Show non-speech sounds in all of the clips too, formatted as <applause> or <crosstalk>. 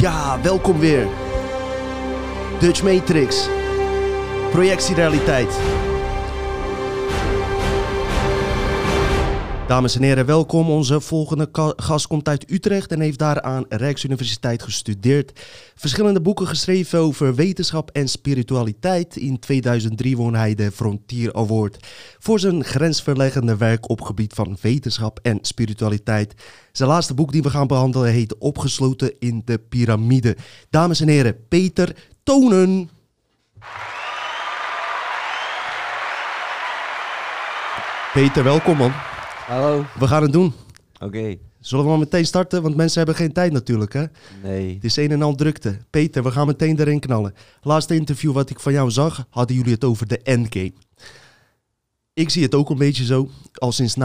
Ja, welkom weer. Dutch Matrix. Projectierealiteit. Dames en heren, welkom. Onze volgende gast komt uit Utrecht en heeft daar aan Rijksuniversiteit gestudeerd. Verschillende boeken geschreven over wetenschap en spiritualiteit. In 2003 won hij de Frontier Award voor zijn grensverleggende werk op gebied van wetenschap en spiritualiteit. Zijn laatste boek die we gaan behandelen heet Opgesloten in de Pyramide. Dames en heren, Peter Tonen. Peter, welkom man. Hallo. We gaan het doen. Oké. Zullen we maar meteen starten? Want mensen hebben geen tijd natuurlijk, hè? Nee. Het is een en al drukte. Peter, we gaan meteen erin knallen. Laatste interview wat ik van jou zag, hadden jullie het over de endgame. Ik zie het ook een beetje zo. Al sinds 9-11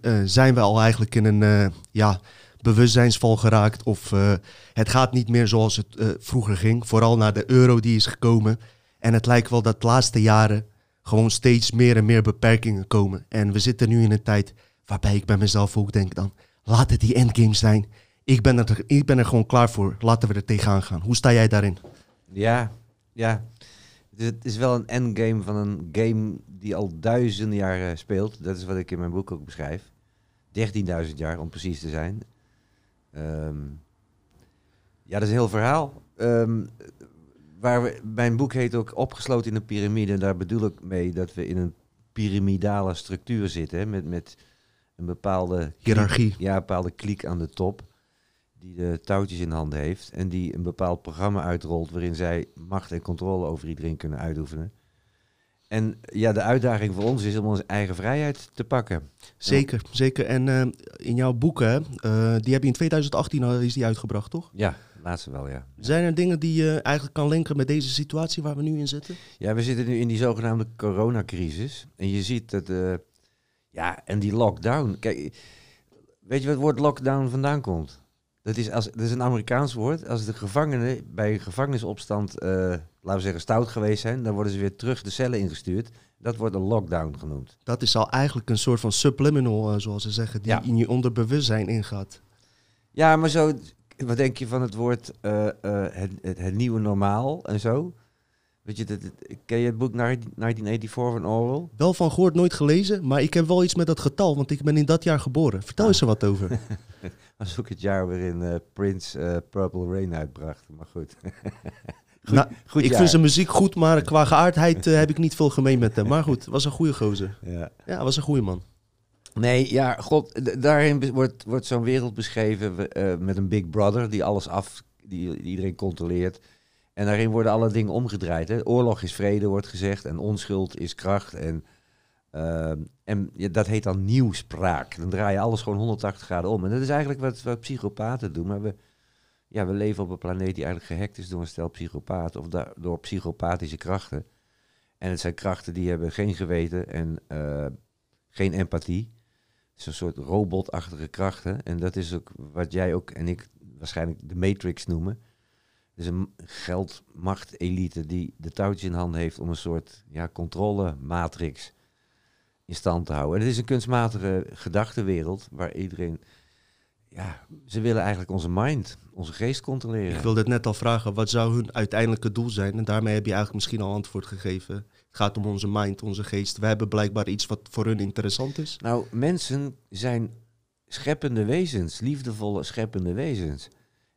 eh, zijn we al eigenlijk in een eh, ja, bewustzijnsval geraakt. Of eh, het gaat niet meer zoals het vroeger ging. Vooral naar de euro die is gekomen. En het lijkt wel dat de laatste jaren gewoon steeds meer en meer beperkingen komen. En we zitten nu in een tijd waarbij ik bij mezelf ook denk dan... Laat het die endgame zijn. Ik ben, er, ik ben er gewoon klaar voor. Laten we er tegenaan gaan. Hoe sta jij daarin? Ja. Ja. Het is, wel een endgame van een game die al duizenden jaren speelt. Dat is wat ik in mijn boek ook beschrijf. 13.000 jaar om precies te zijn. Ehm, ja, dat is een heel verhaal. Ehm, waar mijn boek heet ook Opgesloten in een piramide. Daar bedoel ik mee dat we in een piramidale structuur zitten. Met, met een bepaalde Hiërarchie. Ja, een bepaalde kliek aan de top. Die de touwtjes in handen heeft. En die een bepaald programma uitrolt. waarin zij macht en controle over iedereen kunnen uitoefenen. En ja, de uitdaging voor ons is om onze eigen vrijheid te pakken. Zeker, zeker. En eh, in jouw boeken, eh, die heb je in 2018 al is die uitgebracht, toch? Ja, laatste wel, ja. Zijn er dingen die je eigenlijk kan linken met deze situatie waar we nu in zitten? Ja, we zitten nu in die zogenaamde coronacrisis. En je ziet dat. eh, ja, en die lockdown. Kijk, weet je wat het woord lockdown vandaan komt? Dat is, als, dat is een Amerikaans woord. Als de gevangenen bij een gevangenisopstand, eh, laten we zeggen, stout geweest zijn, dan worden ze weer terug de cellen ingestuurd. Dat wordt een lockdown genoemd. Dat is al eigenlijk een soort van subliminal, eh, zoals ze zeggen, die Ja. in je onderbewustzijn ingaat. Ja, maar zo, wat denk je van het woord eh, het, het, het nieuwe normaal en zo? Weet je, dat, dat- ken je het boek 1984 van Orwell? Wel van gehoord, nooit gelezen, maar ik heb wel iets met dat getal, want ik ben in dat jaar geboren. Vertel Ah. eens er wat over. <laughs> Dat was ook het jaar waarin eh, Prince eh, Purple Rain uitbracht. Maar goed. <laughs> goed, Nou, goed ik jaar. vind zijn muziek goed, maar qua geaardheid eh, heb ik niet veel gemeen met hem. Maar goed, was een goede gozer. Ja. Ja, was een goede man. Nee, ja, god, daarin wordt, wordt zo'n wereld beschreven met een Big Brother die alles af, die, die iedereen controleert. En daarin worden alle dingen omgedraaid. Hè. Oorlog is vrede, wordt gezegd, en onschuld is kracht. En, ehm, en dat heet dan nieuwspraak. Dan draai je alles gewoon 180 graden om. En dat is eigenlijk wat, wat psychopaten doen. Maar we, ja, we leven op een planeet die eigenlijk gehackt is door een stel psychopaten. Of door psychopathische krachten. En het zijn krachten die hebben geen geweten en eh, geen empathie. Een soort robotachtige krachten. En dat is ook wat jij ook en ik waarschijnlijk de Matrix noemen. Is een geld-macht-elite die de touwtjes in handen heeft om een soort ja, controle-matrix in stand te houden. En het is een kunstmatige gedachtenwereld waar iedereen... Ja, ze willen eigenlijk onze mind, onze geest controleren. Ik wilde het net al vragen, wat zou hun uiteindelijke doel zijn? En daarmee heb je eigenlijk misschien al antwoord gegeven. Het gaat om onze mind, onze geest. We hebben blijkbaar iets wat voor hun interessant is. Nou, mensen zijn scheppende wezens, liefdevolle scheppende wezens.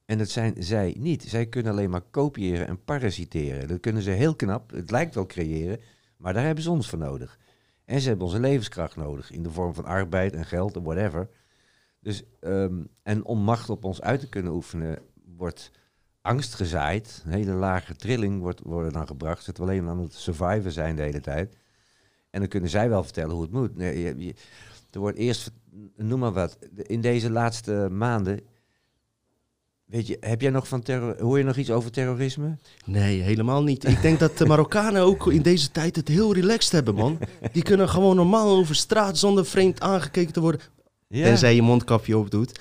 En dat zijn zij niet. Zij kunnen alleen maar kopiëren en parasiteren. Dat kunnen ze heel knap. Het lijkt wel creëren, maar daar hebben ze ons voor nodig. En ze hebben onze levenskracht nodig in de vorm van arbeid en geld en whatever. Dus, ehm, en om macht op ons uit te kunnen oefenen, wordt angst gezaaid. Een hele lage trilling wordt, worden dan gebracht. We alleen aan het surviven zijn de hele tijd. En dan kunnen zij wel vertellen hoe het moet. Nee, er wordt eerst, noem maar wat, in deze laatste maanden. Weet je, heb jij nog van terror, hoor je nog iets over terrorisme? Nee, helemaal niet. Ik denk dat de Marokkanen ook in deze tijd het heel relaxed hebben, man. Die kunnen gewoon normaal over straat zonder vreemd aangekeken te worden. Tenzij je mondkapje op doet.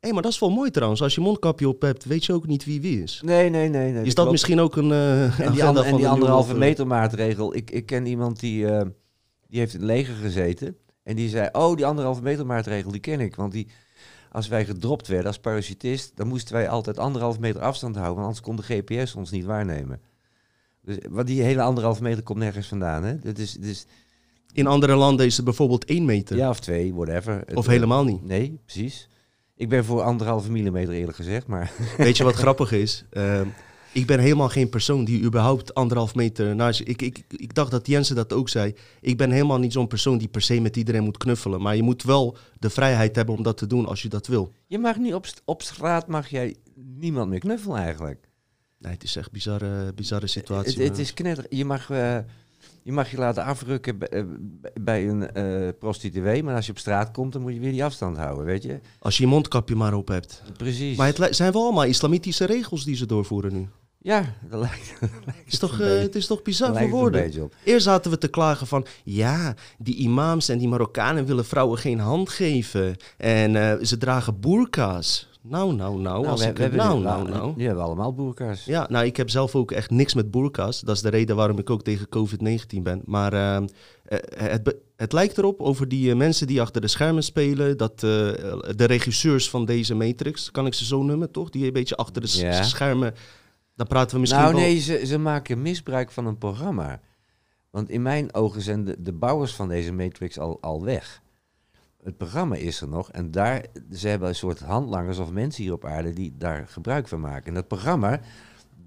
Hé, maar dat is wel mooi trouwens. Als je mondkapje op hebt, weet je ook niet wie wie is. Nee, nee, nee. nee Is dat misschien ook een. eh En die, en die anderhalve meter maatregel. Ik, ik ken iemand die, eh, die heeft in het leger gezeten. En die zei, oh, die anderhalve meter maatregel, die ken ik. Want die, als wij gedropt werden als parachutist, dan moesten wij altijd anderhalf meter afstand houden, want anders kon de GPS ons niet waarnemen. Dus, want die hele anderhalf meter komt nergens vandaan. Hè? Dat is, dus, In andere landen is het bijvoorbeeld 1 meter. ja, of twee, whatever. Of Het- helemaal niet. Nee, precies. Ik ben voor anderhalve millimeter eerlijk gezegd, maar Weet je wat <laughs> grappig is? Ehm, ik ben helemaal geen persoon die überhaupt anderhalf meter naast je... Ik, ik, ik dacht dat Jensen dat ook zei. Ik ben helemaal niet zo'n persoon die per se met iedereen moet knuffelen. Maar je moet wel de vrijheid hebben om dat te doen als je dat wil. je mag niet op, st- op straat mag jij niemand meer knuffelen eigenlijk. Nee, het is echt een bizarre, bizarre situatie. Het, is knetter. Je mag, eh, je mag je laten afrukken bij, eh, bij een eh, prostituee, maar als je op straat komt, dan moet je weer die afstand houden, weet je? Als je je mondkapje maar op hebt. Precies. Maar het zijn wel allemaal islamitische regels die ze doorvoeren nu. Ja, dat lijkt, <laughs> dat lijkt Het is toch, eh, beetje- het is toch bizar voor woorden? Eerst zaten we te klagen van, ja, die imams en die Marokkanen willen vrouwen geen hand geven. En eh, ze dragen boerka's. Nou, nou, nou. als we, ik nou, nou, nou. Nu hebben allemaal boerka's. Ja, nou, ik heb zelf ook echt niks met boerka's. Dat is de reden waarom ik ook tegen COVID-19 ben. Maar eh, het, het lijkt erop over die mensen die achter de schermen spelen. Dat de regisseurs van deze Matrix, kan ik ze zo noemen, toch? Die een beetje achter de schermen. Dan praten we misschien nou wel... nee, ze, ze maken misbruik van een programma. Want in mijn ogen zijn de, de bouwers van deze Matrix al, al weg. Het programma is er nog en daar, ze hebben een soort handlangers of mensen hier op aarde die daar gebruik van maken. En dat programma,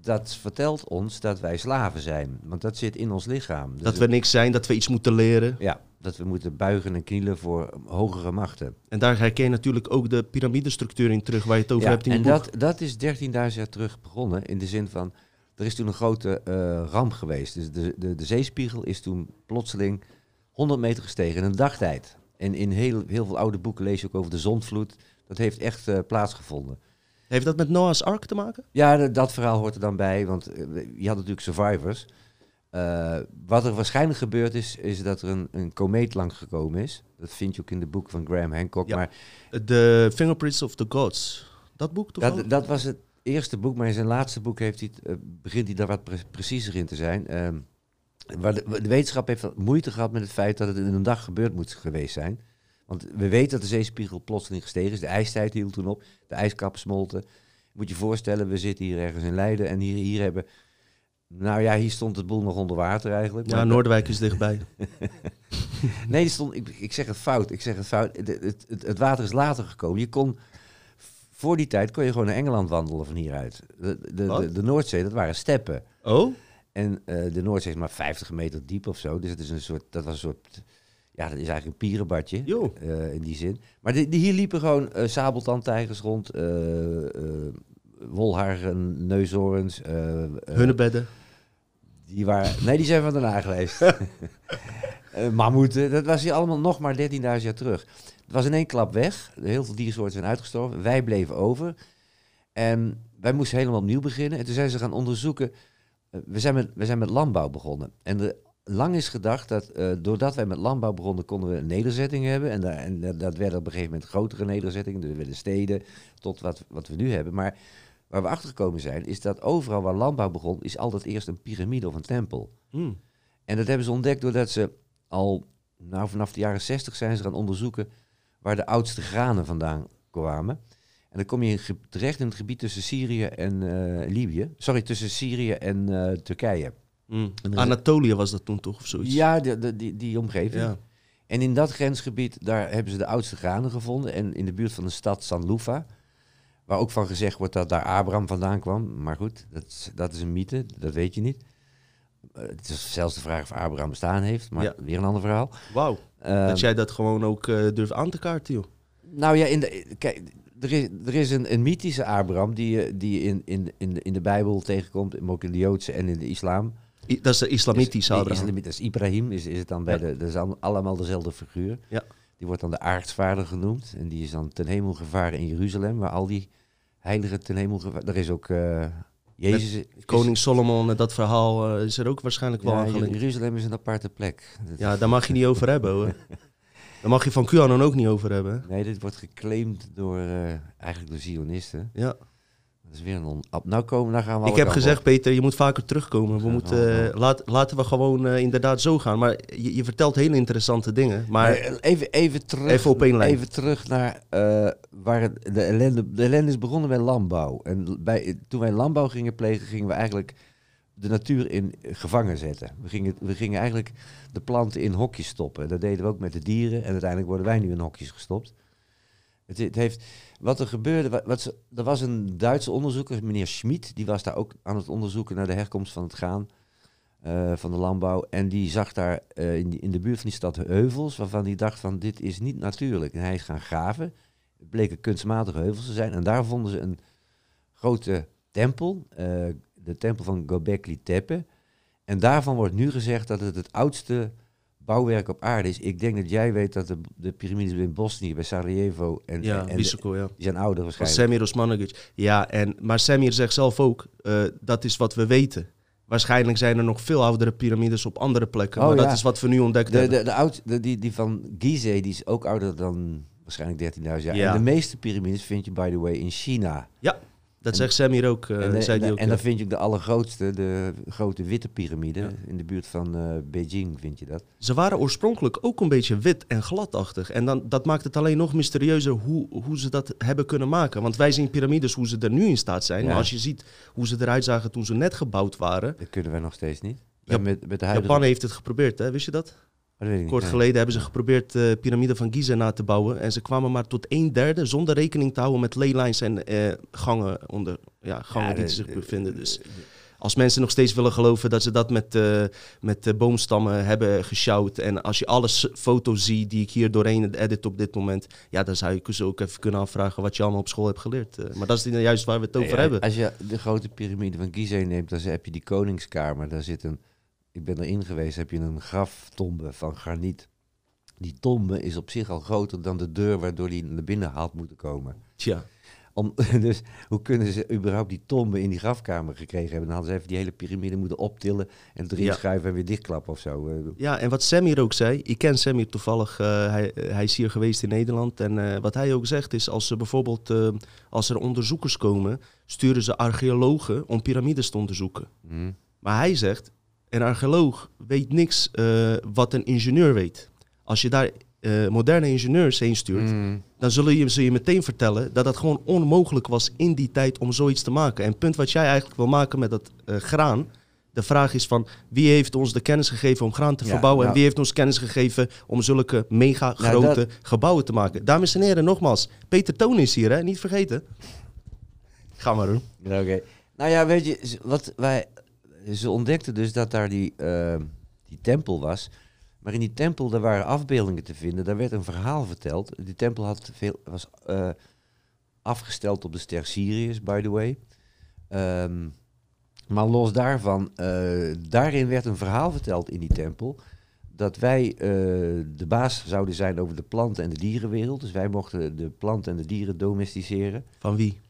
dat vertelt ons dat wij slaven zijn. Want dat zit in ons lichaam. Dus Dat we niks zijn, dat we iets moeten leren. Ja, dat we moeten buigen en knielen voor hogere machten. En daar herken je natuurlijk ook de piramidestructuur in terug waar je het over Ja, hebt in en boek. dat, dat is 13.000 jaar terug begonnen. In de zin van, er is toen een grote eh, ramp geweest. Dus de, de, de zeespiegel is toen plotseling 100 meter gestegen in een dagtijd. En in heel, heel veel oude boeken lees je ook over de zondvloed. Dat heeft echt eh, plaatsgevonden. Heeft dat met Noah's Ark te maken? Ja, dat, dat verhaal hoort er dan bij, want eh, je had natuurlijk survivors. Eh, wat er waarschijnlijk gebeurd is, is dat er een, een komeet langs gekomen is. Dat vind je ook in de boek van Graham Hancock. Ja. Maar The Fingerprints of the Gods. Dat boek toevallig? Dat, dat was het eerste boek, maar in zijn laatste boek heeft hij, eh, begint hij daar wat pre- preciezer in te zijn. Ehm, waar de, de wetenschap heeft moeite gehad met het feit dat het in een dag gebeurd moet geweest zijn. Want we weten dat de zeespiegel plotseling gestegen is. De ijstijd hield toen op. De ijskappen smolten. Moet je je voorstellen, we zitten hier ergens in Leiden en hier, hier hebben... Nou ja, hier stond het boel nog onder water eigenlijk. ja, Noordwijk is dichtbij. <laughs> Nee, die stond, ik, ik zeg het fout. Ik zeg het fout. Het, het, het, water is later gekomen. Je kon, voor die tijd kon je gewoon naar Engeland wandelen van hieruit. De, de, de, Noordzee, dat waren steppen. Oh? En eh, de Noordzee is maar 50 meter diep of zo. Dus het is een soort, dat was een soort, ja, dat is eigenlijk een pierenbadje. Eh, in die zin. Maar die, die hier liepen gewoon eh sabeltandtijgers rond. Wolharen, neushoorns. eh, eh, Hunnebedden. die waren, nee, die zijn van daarna geweest. <laughs> <laughs> Eh, mammoeten, dat was hier allemaal nog maar 13.000 jaar terug. Het was in één klap weg. Heel veel diersoorten zijn uitgestorven. Wij bleven over. En wij moesten helemaal opnieuw beginnen. En toen zijn ze gaan onderzoeken. we, zijn met, we zijn met landbouw begonnen. En er lang is gedacht dat doordat wij met landbouw begonnen, konden we een nederzetting hebben. En, daar, en dat, dat werden op een gegeven moment grotere nederzettingen. Dus er werden steden tot wat, wat we nu hebben. Maar waar we achter gekomen zijn, is dat overal waar landbouw begon, is altijd eerst een piramide of een tempel. Hm. En dat hebben ze ontdekt doordat ze al, nou vanaf de jaren 60 zijn ze gaan onderzoeken waar de oudste granen vandaan kwamen. En dan kom je terecht in het gebied tussen Syrië en eh, Libië. Sorry, tussen Syrië en eh, Turkije. Hm. er is- Anatolië was dat toen toch of zoiets? Ja, de, de- die, die omgeving. Ja. En in dat grensgebied, daar hebben ze de oudste granen gevonden. En in de buurt van de stad Sanlufa, waar ook van gezegd wordt dat daar Abraham vandaan kwam. Maar goed, dat, is- dat is een mythe, dat weet je niet. Eh, het is zelfs de vraag of Abraham bestaan heeft, maar Ja. weer een ander verhaal. Wauw. Ehm, dat jij dat gewoon ook eh, durft aan te kaarten, joh. Nou ja, in de, kijk, er is, er is een, een mythische Abraham die, je- die je in, in, in, de, in de Bijbel tegenkomt, maar ook in de Joodse en in de islam. I- dat is de islamitische Is- Abraham. Islamit- dat is Ibrahim, is, is het dan bij Ja. de, dat is al- allemaal dezelfde figuur. Ja. Die wordt dan de aartsvader genoemd en die is dan ten hemel gevaren in Jeruzalem, waar al die heiligen ten hemel gevaren. Er is ook eh, Jezus. Koning Solomon, eh, dat verhaal eh, is er ook waarschijnlijk wel ja, aan. Jeruzalem is een aparte plek. Dat- Ja, daar mag je niet <laughs> over hebben, hoor. Daar mag je van QAnon ook niet over hebben. Nee, dit wordt geclaimd door, eh, eigenlijk door Zionisten. Ja. Is weer een Nou komen, nou gaan we Ik heb gezegd, op. Peter, je moet vaker terugkomen. We Ja, moeten, ja, eh, laat, laten we gewoon eh, inderdaad zo gaan. Maar je, je vertelt hele interessante dingen. Maar even, even, terug, Even op één lijn. even terug naar eh, waar het, de, ellende, de ellende is begonnen bij landbouw. En bij, toen wij landbouw gingen plegen, gingen we eigenlijk de natuur in gevangen zetten. We gingen, we gingen eigenlijk de planten in hokjes stoppen. Dat deden we ook met de dieren. En uiteindelijk worden wij nu in hokjes gestopt. Het, het heeft, wat er gebeurde, wat, er was een Duitse onderzoeker, meneer Schmid, die was daar ook aan het onderzoeken naar de herkomst van het graan. eh, van de landbouw. En die zag daar eh, in, in de buurt van die stad heuvels, waarvan hij dacht van dit is niet natuurlijk. En hij is gaan graven. Het bleken kunstmatige heuvels te zijn. En daar vonden ze een grote tempel, eh, de tempel van Göbekli Tepe. En daarvan wordt nu gezegd dat het het oudste bouwwerk op aarde is. Ik denk dat jij weet dat de, de piramides in Bosnië, bij Sarajevo en, ja, en de- ja. die zijn ouder waarschijnlijk. Samir Osmanagic. Ja, en, maar Samir zegt zelf ook, eh, dat is wat we weten. Waarschijnlijk zijn er nog veel oudere piramides op andere plekken. Oh, maar dat ja. is wat we nu ontdekt De, hebben. de, de oud, de, die, die van Gizeh, die is ook ouder dan waarschijnlijk 13.000 jaar. Ja. En de meeste piramides vind je, by the way, in China. Dat en- zegt Samir ook. eh, en de- zei en, die ook en dan vind je ook de allergrootste, de grote witte piramide. Ja. In de buurt van eh, Beijing vind je dat. Ze waren oorspronkelijk ook een beetje wit en gladachtig. En dan, dat maakt het alleen nog mysterieuzer hoe, hoe ze dat hebben kunnen maken. Want wij zien piramides hoe ze er nu in staat zijn. Ja. Maar als je ziet hoe ze eruit zagen toen ze net gebouwd waren. Dat kunnen wij nog steeds niet. Met, met de huidige... Japan heeft het geprobeerd, hè? wist je dat? Dat weet ik niet. Kort geleden hebben ze geprobeerd de piramide van Gizeh na te bouwen. En ze kwamen maar tot een derde zonder rekening te houden met leylines en eh, gangen, onder, ja, gangen Ja, die de- zich de- bevinden. Dus als mensen nog steeds willen geloven dat ze dat met, eh, met eh, boomstammen hebben gesjouwd. En als je alle foto's ziet die ik hier doorheen edit op dit moment. Ja, dan zou je dus ook even kunnen afvragen wat je allemaal op school hebt geleerd. Eh, maar dat is juist waar we het over Nee, hebben. Als je de grote piramide van Gizeh neemt, dan heb je die koningskamer. Daar zit een, ik ben erin geweest, heb je een graftombe van graniet. Die tombe is op zich al groter dan de deur waardoor die naar binnen had moeten komen. Tja. Om, <laughs> dus hoe kunnen ze überhaupt die tombe in die grafkamer gekregen hebben? Dan hadden ze even die hele piramide moeten optillen en erin Ja. schuiven en weer dichtklappen of zo. Eh, Ja, en wat Samir ook zei, ik ken Samir toevallig, eh, hij, hij is hier geweest in Nederland. En eh, wat hij ook zegt is, als ze bijvoorbeeld, eh, als er onderzoekers komen, sturen ze archeologen om piramides te onderzoeken. hm. Maar hij zegt, een archeoloog weet niks eh, wat een ingenieur weet. Als je daar eh, moderne ingenieurs heen stuurt, Hm. dan zullen je, ze je meteen vertellen dat het gewoon onmogelijk was in die tijd om zoiets te maken. En het punt wat jij eigenlijk wil maken met dat eh, graan, de vraag is van wie heeft ons de kennis gegeven om graan te Ja, verbouwen en wie heeft ons kennis gegeven om zulke mega grote gebouwen te maken. Dames en heren, nogmaals, Peter Toon is hier, hè? niet vergeten. Ga maar doen. Ja, Oké. Nou ja, weet je, wat wij, ze ontdekten dus dat daar die, eh, die tempel was. Maar in die tempel, daar waren afbeeldingen te vinden. Daar werd een verhaal verteld. Die tempel had veel, was eh, afgesteld op de ster Sirius, by the way. Ehm, maar los daarvan, eh, daarin werd een verhaal verteld in die tempel. Dat wij eh, de baas zouden zijn over de planten- en de dierenwereld. Dus wij mochten de planten en de dieren domesticeren. Van wie?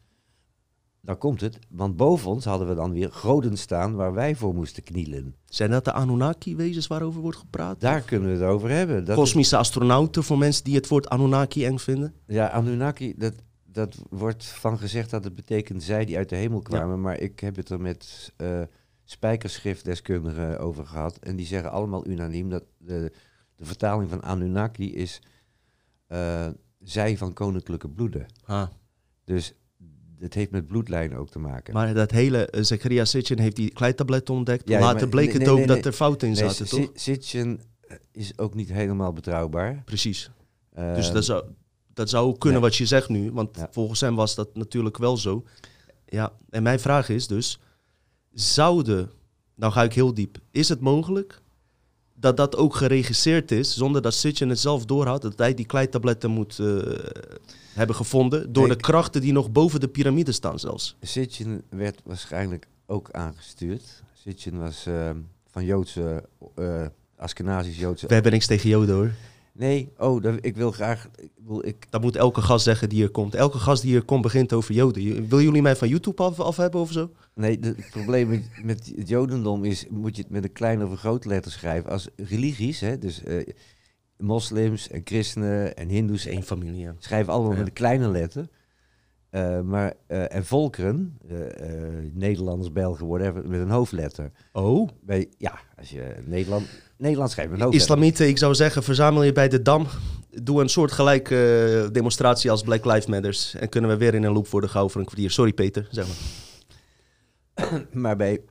Daar komt het, want boven ons hadden we dan weer goden staan waar wij voor moesten knielen. Zijn dat de Anunnaki-wezens waarover wordt gepraat? Daar kunnen we het over hebben. Dat is- Kosmische astronauten voor mensen die het woord Anunnaki eng vinden? ja, Anunnaki, dat, dat wordt van gezegd dat het betekent zij die uit de hemel kwamen. Maar ik heb het er met eh spijkerschriftdeskundigen over gehad. En die zeggen allemaal unaniem dat de, de vertaling van Anunnaki is eh, zij van koninklijke bloeden. Ah. Dus het heeft met bloedlijnen ook te maken. Maar dat hele uh, Sitchin heeft die kleitabletten ontdekt. Ja, Later maar- bleek nee, het ook nee, dat er fouten in zaten, toch? Sitchin is ook niet helemaal betrouwbaar. Precies. Dus Ehm, dat zou, dat zou ook kunnen wat je zegt nu. Want Ja. volgens hem was dat natuurlijk wel zo. Ja, en mijn vraag is dus... Zouden... Nou ga ik heel diep. Is het mogelijk dat dat ook geregisseerd is... zonder dat Sitchin het zelf doorhad... dat hij die kleitabletten moet eh, hebben gevonden... door de krachten die nog boven de piramide staan zelfs? Sitchin werd waarschijnlijk ook aangestuurd. Sitchin was ehm, van Joodse, Askenazisch Joodse. We hebben niks tegen Joden hoor. Nee, oh, dat, ik wil graag. Ik, wil, ik, Dat moet elke gast zeggen die hier komt. Elke gast die hier komt begint over Joden. Wil jullie mij van YouTube af, af hebben of zo? nee, de- het probleem met, met het Jodendom is: moet je het met een kleine of een grote letter schrijven. Als religies, hè, dus eh, moslims en christenen en hindoes Eén familie, ja. schrijven allemaal Ja. met een kleine letter. Eh, maar, eh, en volkeren, Nederlanders, Belgen, whatever, met een hoofdletter. Oh, Bij, ja, als je Nederland, Nederland schrijft met een hoofdletter. islamieten, ik zou zeggen, verzamel je bij de Dam. Doe een soort gelijke demonstratie als Black Lives Matters. En kunnen we weer in een loop worden gehouden voor een kwartier. Sorry Peter, zeg maar. <clears throat> Maar bij,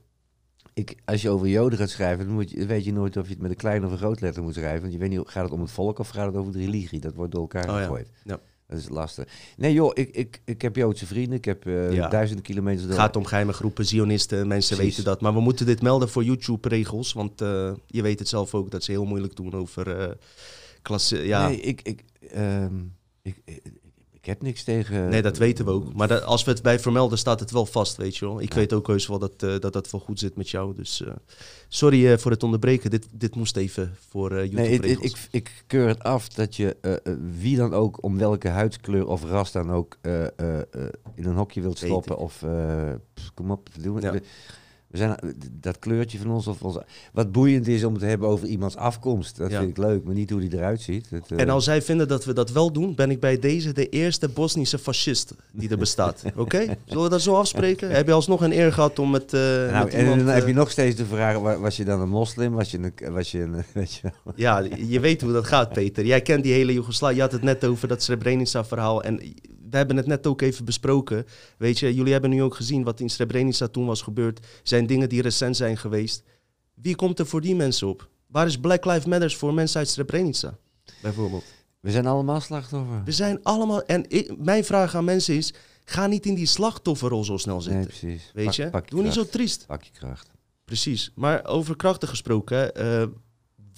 ik, als je over Joden gaat schrijven, dan moet je, weet je nooit of je het met een kleine of een groot letter moet schrijven. Want je weet niet, gaat het om het volk of gaat het over de religie? Dat wordt door elkaar Oh ja, gegooid. ja. Dat is lastig. Nee joh, ik, ik, ik heb Joodse vrienden. Ik heb eh, Ja. duizenden kilometers door. Het gaat om geheime groepen, Zionisten, mensen Precies. weten dat. Maar we moeten dit melden voor YouTube-regels. Want eh, je weet het zelf ook dat ze heel moeilijk doen over eh klasse. Ja, Nee, ik, ik, ehm, ik, ik, heb niks tegen... Nee, dat weten we ook. Maar dat, als we het bij vermelden, staat het wel vast, weet je wel. Ik Ja. weet ook heus wel dat, eh, dat dat wel goed zit met jou. Dus eh, sorry eh, voor het onderbreken. Dit, dit moest even voor eh Nee, ik, ik, ik keur het af dat je eh, eh, wie dan ook, om welke huidskleur of ras dan ook, eh, eh, eh, in een hokje wilt stoppen. Of eh, pff, kom op, doen we, Ja. We, zijn dat kleurtje van ons of ons. Wat boeiend is om het te hebben over iemands afkomst. Dat Ja. vind ik leuk, maar niet hoe die eruit ziet. Eh, En als zij vinden dat we dat wel doen, ben ik bij deze de eerste Bosnische fascist die er bestaat. <laughs> Oké? Zullen we dat zo afspreken? Heb je alsnog een eer gehad om met, eh nou, met en iemand... dan heb eh, je nog steeds de vraag: wa- was je dan een moslim? Was je een. Was je een <laughs> weet je, wel? Ja, je weet hoe dat gaat, Peter. Jij kent die hele Joegoslavië. Je had het net over dat Srebrenica-verhaal. En we hebben het net ook even besproken. Weet je, jullie hebben nu ook gezien wat in Srebrenica toen was gebeurd. Zijn dingen die recent zijn geweest. Wie komt er voor die mensen op? Waar is Black Lives Matters voor mensen uit Srebrenica? Bijvoorbeeld. We zijn allemaal slachtoffer. We zijn allemaal... En ik, mijn vraag aan mensen is... Ga niet in die slachtofferrol zo snel zitten. Nee, precies. weet Pak- je? Pak je Doe niet zo triest. Pak je kracht. Precies. Maar over krachten gesproken, eh,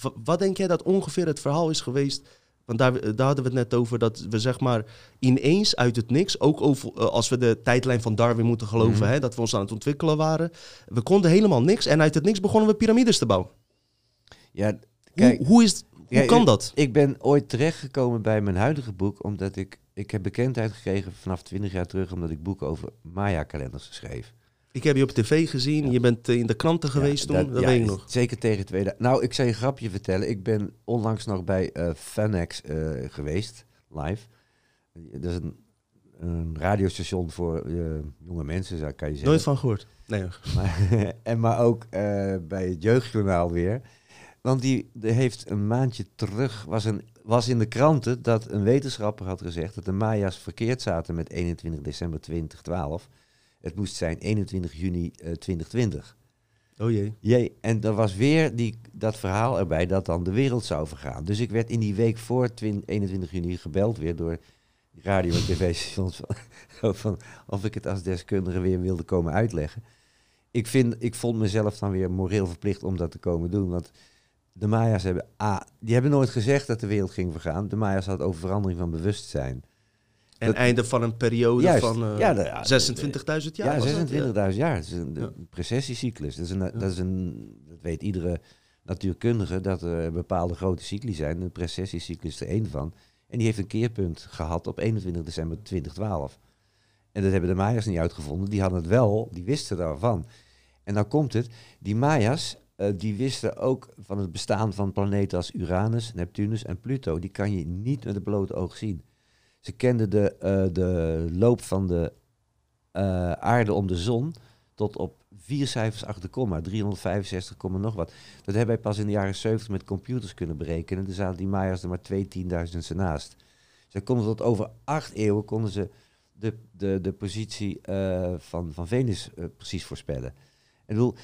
wa- wat denk jij dat ongeveer het verhaal is geweest? Want daar, daar hadden we het net over dat we zeg maar ineens uit het niks, ook over, eh, als we de tijdlijn van Darwin moeten geloven, Mhm. hè, dat we ons aan het ontwikkelen waren. We konden helemaal niks en uit het niks begonnen we piramides te bouwen. Ja, kijk. hoe, hoe, is, hoe Ja, kan ik- dat? Ik ben ooit terechtgekomen bij mijn huidige boek, omdat ik, ik heb bekendheid gekregen vanaf 20 jaar terug, omdat ik boeken over Maya-kalenders schreef. Ik heb je op tv gezien, je bent eh, in de kranten geweest Ja, toen, dat, ja, weet ik nog. Zeker tegen tweede. Nou, ik zal je een grapje vertellen. Ik ben onlangs nog bij eh Fanex eh, geweest, live. Dat is een, een radiostation voor jonge mensen, zou kan je zeggen. Nooit van gehoord. Nee, <laughs> Maar, en maar ook bij het Jeugdjournaal weer. Want die, die heeft een maandje terug, was, een, was in de kranten dat een wetenschapper had gezegd dat de Maya's verkeerd zaten met 21 december 2012. Het moest zijn 21 juni eh, 2020. oh jee. Jee, en er was weer die, dat verhaal erbij dat dan de wereld zou vergaan. Dus ik werd in die week voor 20 21 juni gebeld weer door radio- en tv-stations <laughs> van, of ik het als deskundige weer wilde komen uitleggen. Ik, vind, ik vond mezelf dan weer moreel verplicht om dat te komen doen. Want de Maya's hebben, A, die hebben nooit gezegd dat de wereld ging vergaan. De Maya's hadden over verandering van bewustzijn. En Dat- einde van een periode Juist, van eh, ja, de- ja, 26.000 jaar. Ja, was dat? 26.000 jaar. Dat is een Ja. precessiecyclus. Dat is, een, dat is een, dat weet iedere natuurkundige, dat er bepaalde grote cycli zijn. Een precessiecyclus is er één van. En die heeft een keerpunt gehad op 21 december 2012. En dat hebben de Maya's niet uitgevonden. Die hadden het wel, die wisten daarvan. En dan komt het, die Maya's, eh, die wisten ook van het bestaan van planeten als Uranus, Neptunus en Pluto. Die kan je niet met het blote oog zien. Ze kenden de, eh, de loop van de eh, aarde om de zon tot op vier cijfers achter de komma, 365, komma nog wat. Dat hebben wij pas in de jaren 70 met computers kunnen berekenen. Er zaten die Maya's er maar twee tienduizendste naast. Ze konden tot over acht eeuwen konden ze de, de, de positie eh, van, van Venus precies voorspellen. Ik bedoel,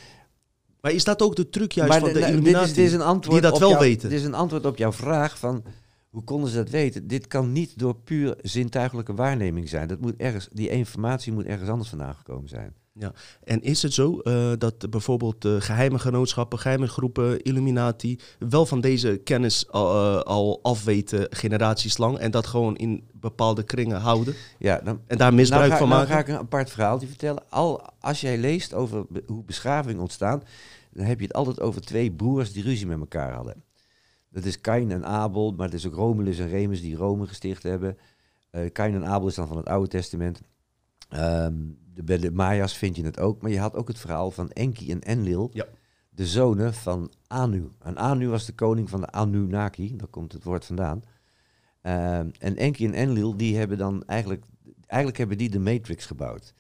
Maar is dat ook de truc juist maar van de nou, dit, Illuminati? is, dit is een antwoord dat op wel weten. Dit is een antwoord op jouw vraag van hoe konden ze dat weten? Dit kan niet door puur zintuigelijke waarneming zijn. Dat moet ergens, die informatie moet ergens anders vandaan gekomen zijn. En is het zo eh, dat bijvoorbeeld eh, geheime genootschappen, geheime groepen, Illuminati, wel van deze kennis al, eh, al afweten generaties lang en dat gewoon in bepaalde kringen houden Ja, dan, en daar misbruik nou ga, van nou maken? ga ik een apart verhaaltje vertellen. Al, als jij leest over be- hoe beschaving ontstaan, dan heb je het altijd over twee broers die ruzie met elkaar hadden. Dat is Kain en Abel, maar het is ook Romulus en Remus die Rome gesticht hebben. Eh Kain en Abel is dan van het Oude Testament. Ehm, de, bij de Maya's vind je het ook, maar je had ook het verhaal van Enki en Enlil, Ja. de zonen van Anu. En Anu was de koning van de Anunnaki, daar komt het woord vandaan. Ehm, en Enki en Enlil, die hebben dan eigenlijk eigenlijk hebben die de Matrix gebouwd.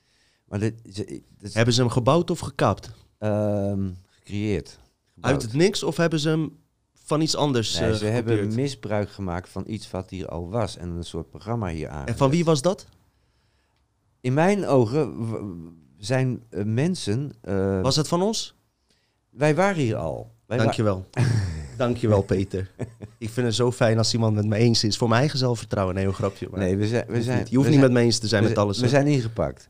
Maar dit, Hebben ze hem gebouwd of gekaapt? ehm, gecreëerd. gebouwd. Uit het niks of hebben ze hem van iets anders Nee, eh, ze hebben misbruik gemaakt van iets wat hier al was en een soort programma hier aan. En van wie was dat? In mijn ogen zijn eh, mensen. eh, Was het van ons? Wij waren hier al. Wij wa- Dankjewel. <laughs> Dankjewel, Peter. Ik vind het zo fijn als iemand met me eens is. Voor mijn eigen zelfvertrouwen. Nee, een grapje. Maar Nee, we zijn. We zijn niet. Je hoeft niet zijn- met me eens te zijn met alles. We zijn ingepakt.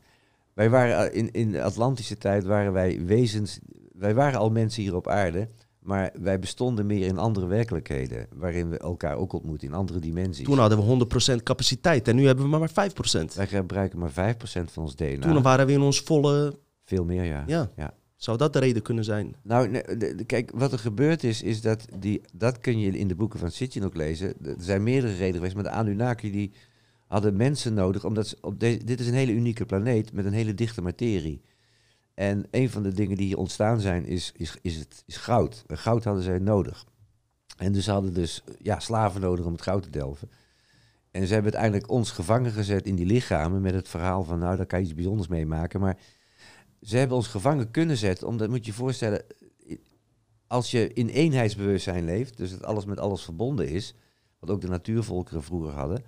Wij waren in, in de Atlantische tijd waren wij wezens. Wij waren al mensen hier op aarde. Maar wij bestonden meer in andere werkelijkheden. Waarin we elkaar ook ontmoeten in andere dimensies. Toen hadden we 100% capaciteit en nu hebben we maar 5%. wij gebruiken maar 5% van ons DNA. Toen waren we in ons volle... Veel meer, ja. Ja. Ja. Zou dat de reden kunnen zijn? Nou, nee, de- de- kijk, wat er gebeurd is, is dat die, dat kun je in de boeken van Sitchin ook lezen. Er zijn meerdere redenen geweest, maar de Anunnaki die hadden mensen nodig, omdat ze op deze, dit is een hele unieke planeet met een hele dichte materie. En een van de dingen die hier ontstaan zijn, is, is, is, het, is goud. En goud hadden zij nodig. En dus hadden dus ja, slaven nodig om het goud te delven. En ze hebben uiteindelijk ons gevangen gezet in die lichamen met het verhaal van, nou, daar kan je iets bijzonders mee maken. Maar ze hebben ons gevangen kunnen zetten, omdat moet je je voorstellen, als je in eenheidsbewustzijn leeft, dus dat alles met alles verbonden is, wat ook de natuurvolkeren vroeger hadden,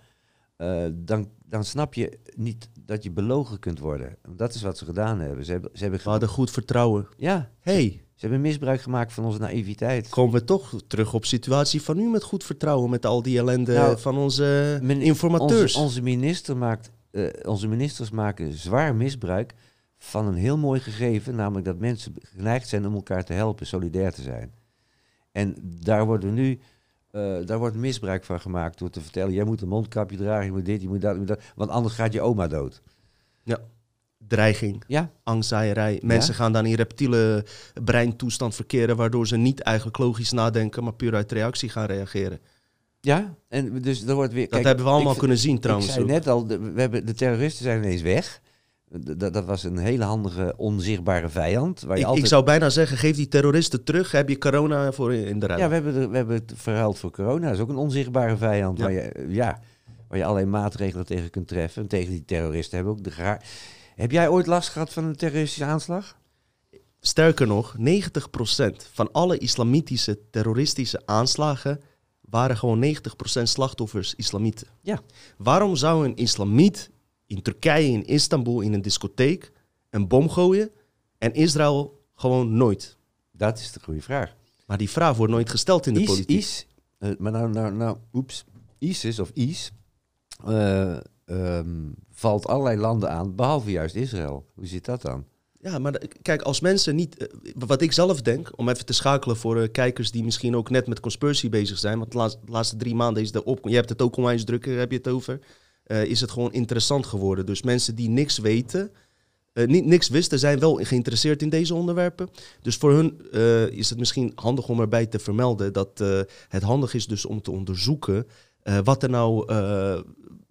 eh, dan, dan snap je niet dat je belogen kunt worden. Dat is wat ze gedaan hebben. Ze hebben, ze hebben, We hadden goed vertrouwen. ja, hey, ze hebben misbruik gemaakt van onze naïviteit. komen we toch terug op situatie van nu met goed vertrouwen. Met al die ellende Nou, van onze Men- informateurs. Onze, onze, minister maakt, eh, onze ministers maken zwaar misbruik van een heel mooi gegeven, namelijk dat mensen geneigd zijn om elkaar te helpen, solidair te zijn. En daar worden nu, eh, daar wordt misbruik van gemaakt door te vertellen, jij moet een mondkapje dragen, je moet dit, je moet dat, je moet dat want anders gaat je oma dood. Dreiging, Ja, angstzaaierij. Mensen gaan dan in reptiele breintoestand verkeren... waardoor ze niet eigenlijk logisch nadenken... maar puur uit reactie gaan reageren. ja. En dus er wordt weer. Dat kijk, hebben we allemaal kunnen zien trouwens. Ik zei net al, de, we hebben, de terroristen zijn ineens weg. Dat- dat was een hele handige, onzichtbare vijand. Waar je ik, altijd... ik zou bijna zeggen, geef die terroristen terug. Heb je corona voor in de ruil. Ja, we hebben, er- we hebben het verhuild voor corona. Dat is ook een onzichtbare vijand. Ja. Waar, je, ja, waar je allerlei maatregelen tegen kunt treffen. En tegen die terroristen hebben ook de gevaar. Heb jij ooit last gehad van een terroristische aanslag? Sterker nog, 90% van alle islamitische terroristische aanslagen waren gewoon 90% slachtoffers islamieten. Ja. Waarom zou een islamiet in Turkije, in Istanbul, in een discotheek een bom gooien en Israël gewoon nooit? Dat is de goede vraag. Maar die vraag wordt nooit gesteld in de Is, politiek. is, eh, maar nou, nou, nou, oeps. ISIS of IS eh, ehm, valt allerlei landen aan, behalve juist Israël. Hoe zit dat dan? Ja, maar kijk, als mensen niet... eh, Wat ik zelf denk, om even te schakelen voor kijkers die misschien ook net met conspiracy bezig zijn. Want de laatste, de laatste drie maanden is de op... Je hebt het ook onwijs drukker, heb je het over. Eh, is het gewoon interessant geworden. Dus mensen die niks weten, eh, niet, niks wisten, zijn wel geïnteresseerd in deze onderwerpen. Dus voor hun eh, is het misschien handig om erbij te vermelden dat het handig is dus om te onderzoeken wat er nou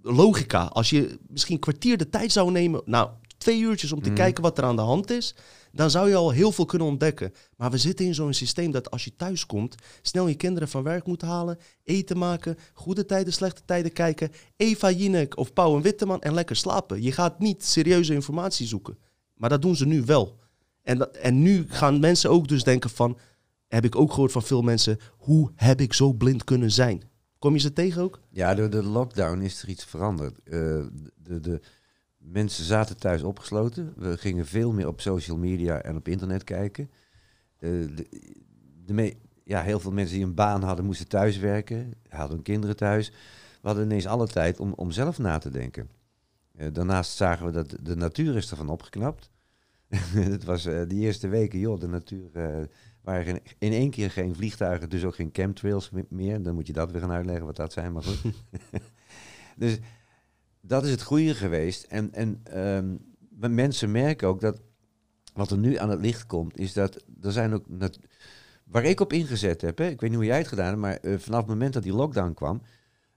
logica, als je misschien een kwartier de tijd zou nemen, nou twee uurtjes om te Mhm. kijken wat er aan de hand is, dan zou je al heel veel kunnen ontdekken. Maar we zitten in zo'n systeem dat als je thuis komt, snel je kinderen van werk moet halen, eten maken, goede tijden, slechte tijden kijken, Eva Jinek of Pauw en Witteman en lekker slapen. Je gaat niet serieuze informatie zoeken. Maar dat doen ze nu wel. En, en nu gaan mensen ook dus denken van, heb ik ook gehoord van veel mensen, hoe heb ik zo blind kunnen zijn? Kom je ze tegen ook? Ja, door de lockdown is er iets veranderd. Eh, de, de mensen zaten thuis opgesloten. We gingen veel meer op social media en op internet kijken. Eh, de, de ja, heel veel mensen die een baan hadden, moesten thuis werken. Hadden kinderen thuis. We hadden ineens alle tijd om, om zelf na te denken. Eh, daarnaast zagen we dat de natuur is ervan opgeknapt. <laughs> Het was eh die eerste weken, joh, de natuur... waren in één keer geen vliegtuigen, dus ook geen chemtrails me- meer. Dan moet je dat weer gaan uitleggen wat dat zijn, maar goed. <laughs> dus dat is het goede geweest. En, en ehm, mensen merken ook dat wat er nu aan het licht komt, is dat er zijn ook. waar ik op ingezet heb, hè, ik weet niet hoe jij het gedaan hebt, maar eh, vanaf het moment dat die lockdown kwam,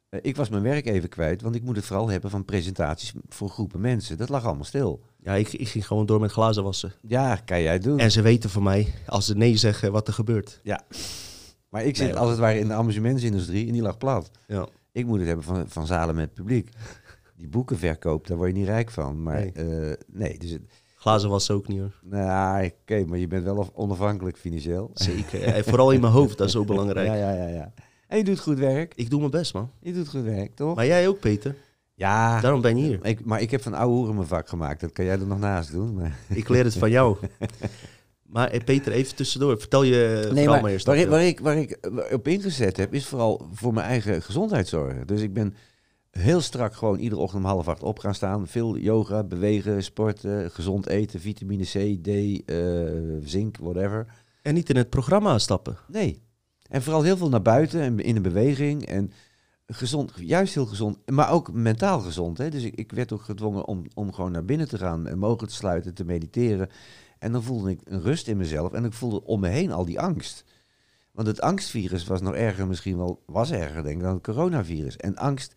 eh, ik was mijn werk even kwijt, want ik moet het vooral hebben van presentaties voor groepen mensen. Dat lag allemaal stil. Ja, ik, ik ging gewoon door met glazen wassen. Ja, kan jij doen. En ze weten van mij, als ze nee zeggen, wat er gebeurt. maar ik zit Nee, als het ware in de amusementsindustrie en die lag plat. Ja. Ik moet het hebben van, van zalen met publiek. Die boeken verkoopt, daar word je niet rijk van. Maar Nee. nee, nee dus het, Glazen was ook niet hoor. nou, oké, maar je bent wel onafhankelijk financieel. Zeker. En vooral in mijn hoofd, dat is zo belangrijk. Ja, ja, ja, ja. En je doet goed werk. Ik doe mijn best, man. Je doet goed werk, toch? Maar jij ook, Peter. ja, Daarom ben je hier. ik, maar ik heb van oude hoeren mijn vak gemaakt. Dat kan jij er nog naast doen. Maar... Ik leer het van jou. Maar eh, Peter, even tussendoor. Vertel je Nee, maar maar eerst. waar, ik, waar, ik, waar ik eh, op ingezet heb, is vooral voor mijn eigen gezondheidszorg. Dus ik ben heel strak gewoon iedere ochtend om half acht op gaan staan. Veel yoga, bewegen, sporten, gezond eten, vitamine C, D, eh, zink, whatever. En niet in het programma stappen. Nee. En vooral heel veel naar buiten en in de beweging. En gezond, juist heel gezond, maar ook mentaal gezond. Hè? Dus ik, ik werd ook gedwongen om, om gewoon naar binnen te gaan en mogen te sluiten, te mediteren. En dan voelde ik een rust in mezelf en ik voelde om me heen al die angst. Want het angstvirus was nog erger, misschien wel, was erger denk ik, dan het coronavirus. En angst,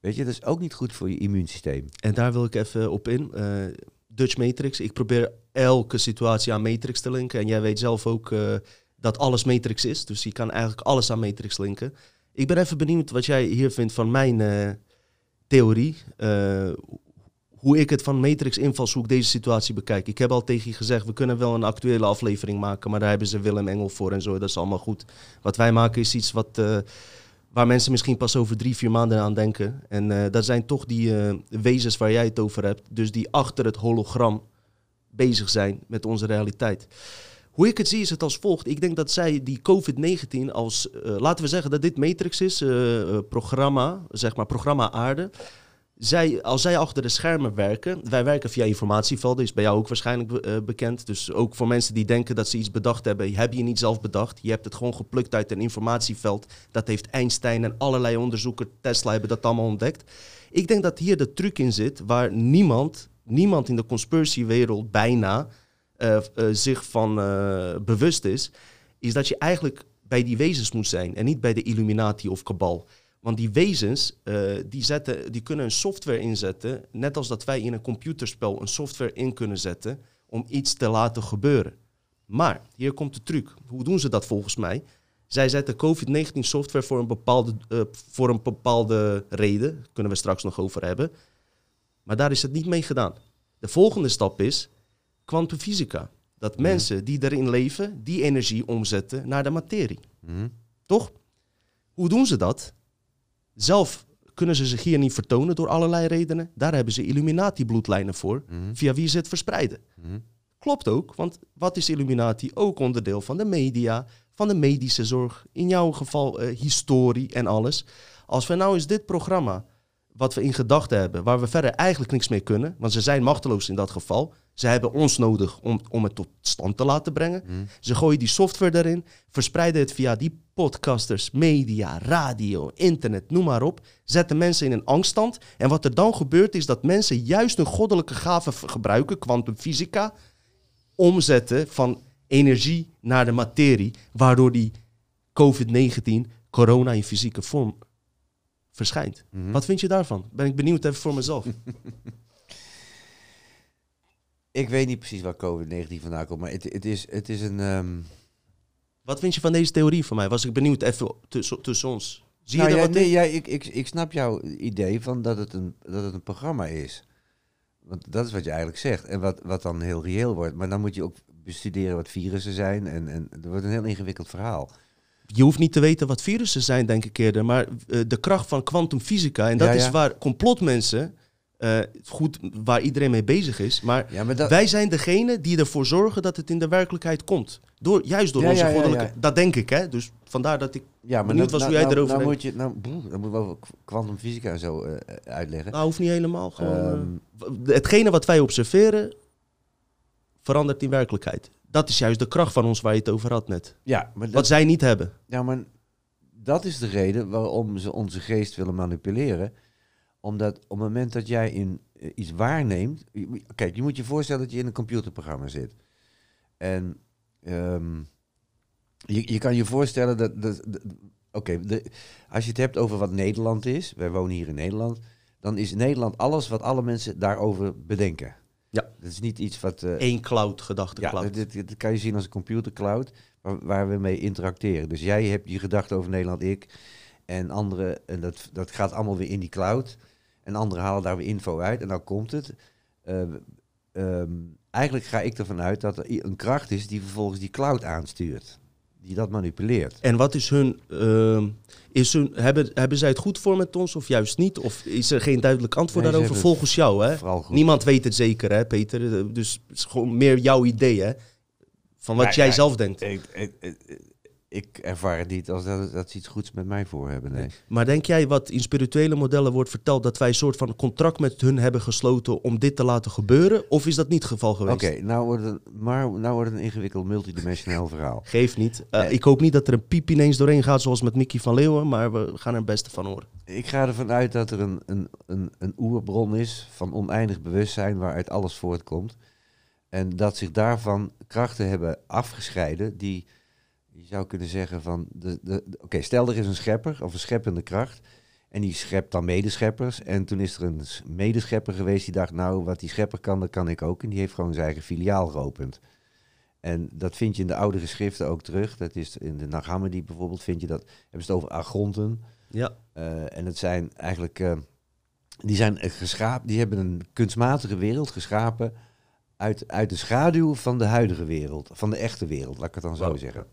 weet je, dat is ook niet goed voor je immuunsysteem. En daar wil ik even op in. Eh, Dutch Matrix. Ik probeer elke situatie aan Matrix te linken. En jij weet zelf ook eh, dat alles Matrix is. Dus je kan eigenlijk alles aan Matrix linken. Ik ben even benieuwd wat jij hier vindt van mijn eh, theorie. Hoe ik het van Matrix invalshoek deze situatie bekijk. Ik heb al tegen je gezegd, we kunnen wel een actuele aflevering maken. Maar daar hebben ze Willem Engel voor en zo. Dat is allemaal goed. Wat wij maken is iets wat... waar mensen misschien pas over drie, vier maanden aan denken. En eh, dat zijn toch die eh, wezens waar jij het over hebt. Dus die achter het hologram bezig zijn met onze realiteit. Hoe ik het zie is het als volgt. Ik denk dat zij die COVID-19 als, eh, laten we zeggen dat dit Matrix is, programma, zeg maar programma aarde. Zij, als zij achter de schermen werken, wij werken via informatievelden, is bij jou ook waarschijnlijk eh, bekend. Dus ook voor mensen die denken dat ze iets bedacht hebben, heb je niet zelf bedacht. Je hebt het gewoon geplukt uit een informatieveld. Dat heeft Einstein en allerlei onderzoekers, Tesla hebben dat allemaal ontdekt. Ik denk dat hier de truc in zit waar niemand, niemand in de conspiratiewereld bijna eh, eh, zich van bewust is, is dat je eigenlijk bij die wezens moet zijn en niet bij de Illuminati of Kabal. Want die wezens, eh, die, zetten, die kunnen een software inzetten, net als dat wij in een computerspel een software in kunnen zetten om iets te laten gebeuren. Maar, hier komt de truc. Hoe doen ze dat volgens mij? Zij zetten COVID-19 software voor een, bepaalde, eh, voor een bepaalde reden. Daar kunnen we straks nog over hebben. Maar daar is het niet mee gedaan. De volgende stap is kwantumfysica. Dat mensen die erin leven, die energie omzetten naar de materie. Mhm. Toch? Hoe doen ze dat? Zelf kunnen ze zich hier niet vertonen door allerlei redenen. Daar hebben ze Illuminati-bloedlijnen voor, Mhm. via wie ze het verspreiden. Mhm. Klopt ook, want wat is Illuminati? Ook onderdeel van de media, van de medische zorg, in jouw geval eh, historie en alles. Als we nou eens dit programma, wat we in gedachten hebben, waar we verder eigenlijk niks mee kunnen, want ze zijn machteloos in dat geval. Ze hebben ons nodig om, om het tot stand te laten brengen. Mhm. Ze gooien die software erin, verspreiden het via die podcasters, media, radio, internet, noem maar op. Zetten mensen in een angststand. En wat er dan gebeurt is dat mensen juist hun goddelijke gaven gebruiken, kwantumfysica, omzetten van energie naar de materie, waardoor die COVID-19, corona in fysieke vorm, verschijnt. Mhm. Wat vind je daarvan? Ben ik benieuwd even voor mezelf. <laughs> Ik weet niet precies waar COVID-19 vandaan komt, maar het, het, is, het is een... ehm, Wat vind je van deze theorie van mij? Was ik benieuwd even tussen, tussen ons. Zie nou, je ja, wat in? nee, ik, ik, ik snap jouw idee van dat het een, dat het een programma is. Want dat is wat je eigenlijk zegt. En wat, wat dan heel reëel wordt. Maar dan moet je ook bestuderen wat virussen zijn. En, en het wordt een heel ingewikkeld verhaal. Je hoeft niet te weten wat virussen zijn, denk ik eerder. Maar eh, de kracht van kwantumfysica. En dat Ja, ja. is waar complotmensen, eh, goed, waar iedereen mee bezig is. Maar Ja, maar dat, wij zijn degene die ervoor zorgen dat het in de werkelijkheid komt. Door, juist door Ja, onze ja, goddelijke... Dat denk ik, hè. Dus vandaar dat ik... ja, maar benieuwd was hoe jij nou, erover nou, moet je, nou, broer, dan moeten we over kwantumfysica en zo eh, uitleggen. Nou, hoeft niet helemaal. Gewoon, Ehm, eh, hetgene wat wij observeren, verandert in werkelijkheid. Dat is juist de kracht van ons waar je het over had net. ja, maar dat, Wat zij niet hebben. Ja, maar dat is de reden waarom ze onze geest willen manipuleren. Omdat op het moment dat jij in eh, iets waarneemt. je- Kijk, je moet je voorstellen dat je in een computerprogramma zit. En ehm, je, je kan je voorstellen dat. dat, dat- Oké, als je het hebt over wat Nederland is. Wij wonen hier in Nederland. Dan is Nederland alles wat alle mensen daarover bedenken. Ja. Dat is niet iets wat. eh, Eén cloud, gedachte ja, cloud. dit, dit kan je zien als een computercloud waar, waar we mee interacteren. Dus jij hebt die gedachte over Nederland, ik en anderen. En dat, dat gaat allemaal weer in die cloud. En anderen halen daar weer info uit. En dan komt het. Eh, ehm, eigenlijk ga ik ervan uit dat er een kracht is die vervolgens die cloud aanstuurt. Die dat manipuleert. En wat is hun... ehm, is hun hebben, hebben zij het goed voor met ons of juist niet? Of is er geen duidelijk antwoord Nee, daarover volgens jou? Hè? Niemand weet het zeker, hè, Peter? Dus het is gewoon meer jouw idee, hè? Van wat Ja, jij ja, zelf denkt. Ik, ik, ik, ik ervaar het niet als dat, dat ze iets goeds met mij voor hebben. Nee. Maar denk jij wat in spirituele modellen wordt verteld... dat wij een soort van contract met hun hebben gesloten om dit te laten gebeuren? Of is dat niet het geval Oké, geweest? nou wordt het, maar nou wordt het een ingewikkeld multidimensionaal <laughs> verhaal. Geef niet. Eh. Ik hoop niet dat er een piep ineens doorheen gaat zoals met Mickey van Leeuwen... maar we gaan er het beste van horen. Ik ga ervan uit dat er een, een, een, een oerbron is van oneindig bewustzijn waaruit alles voortkomt. En dat zich daarvan krachten hebben afgescheiden die, zou kunnen zeggen van, de, de, de- oké, stel er is een schepper of een scheppende kracht en die schept dan medescheppers. En toen is er een medeschepper geweest die dacht, nou wat die schepper kan, dat kan ik ook. En die heeft gewoon zijn eigen filiaal geopend. En dat vind je in de oudere schriften ook terug. Dat is in de Nag Hammadi bijvoorbeeld, vind je dat, hebben ze het over argonten. Ja, Eh, en het zijn eigenlijk, eh, die zijn geschapen, die hebben een kunstmatige wereld geschapen uit, uit de schaduw van de huidige wereld, van de echte wereld, laat ik het dan zo Wow. zeggen.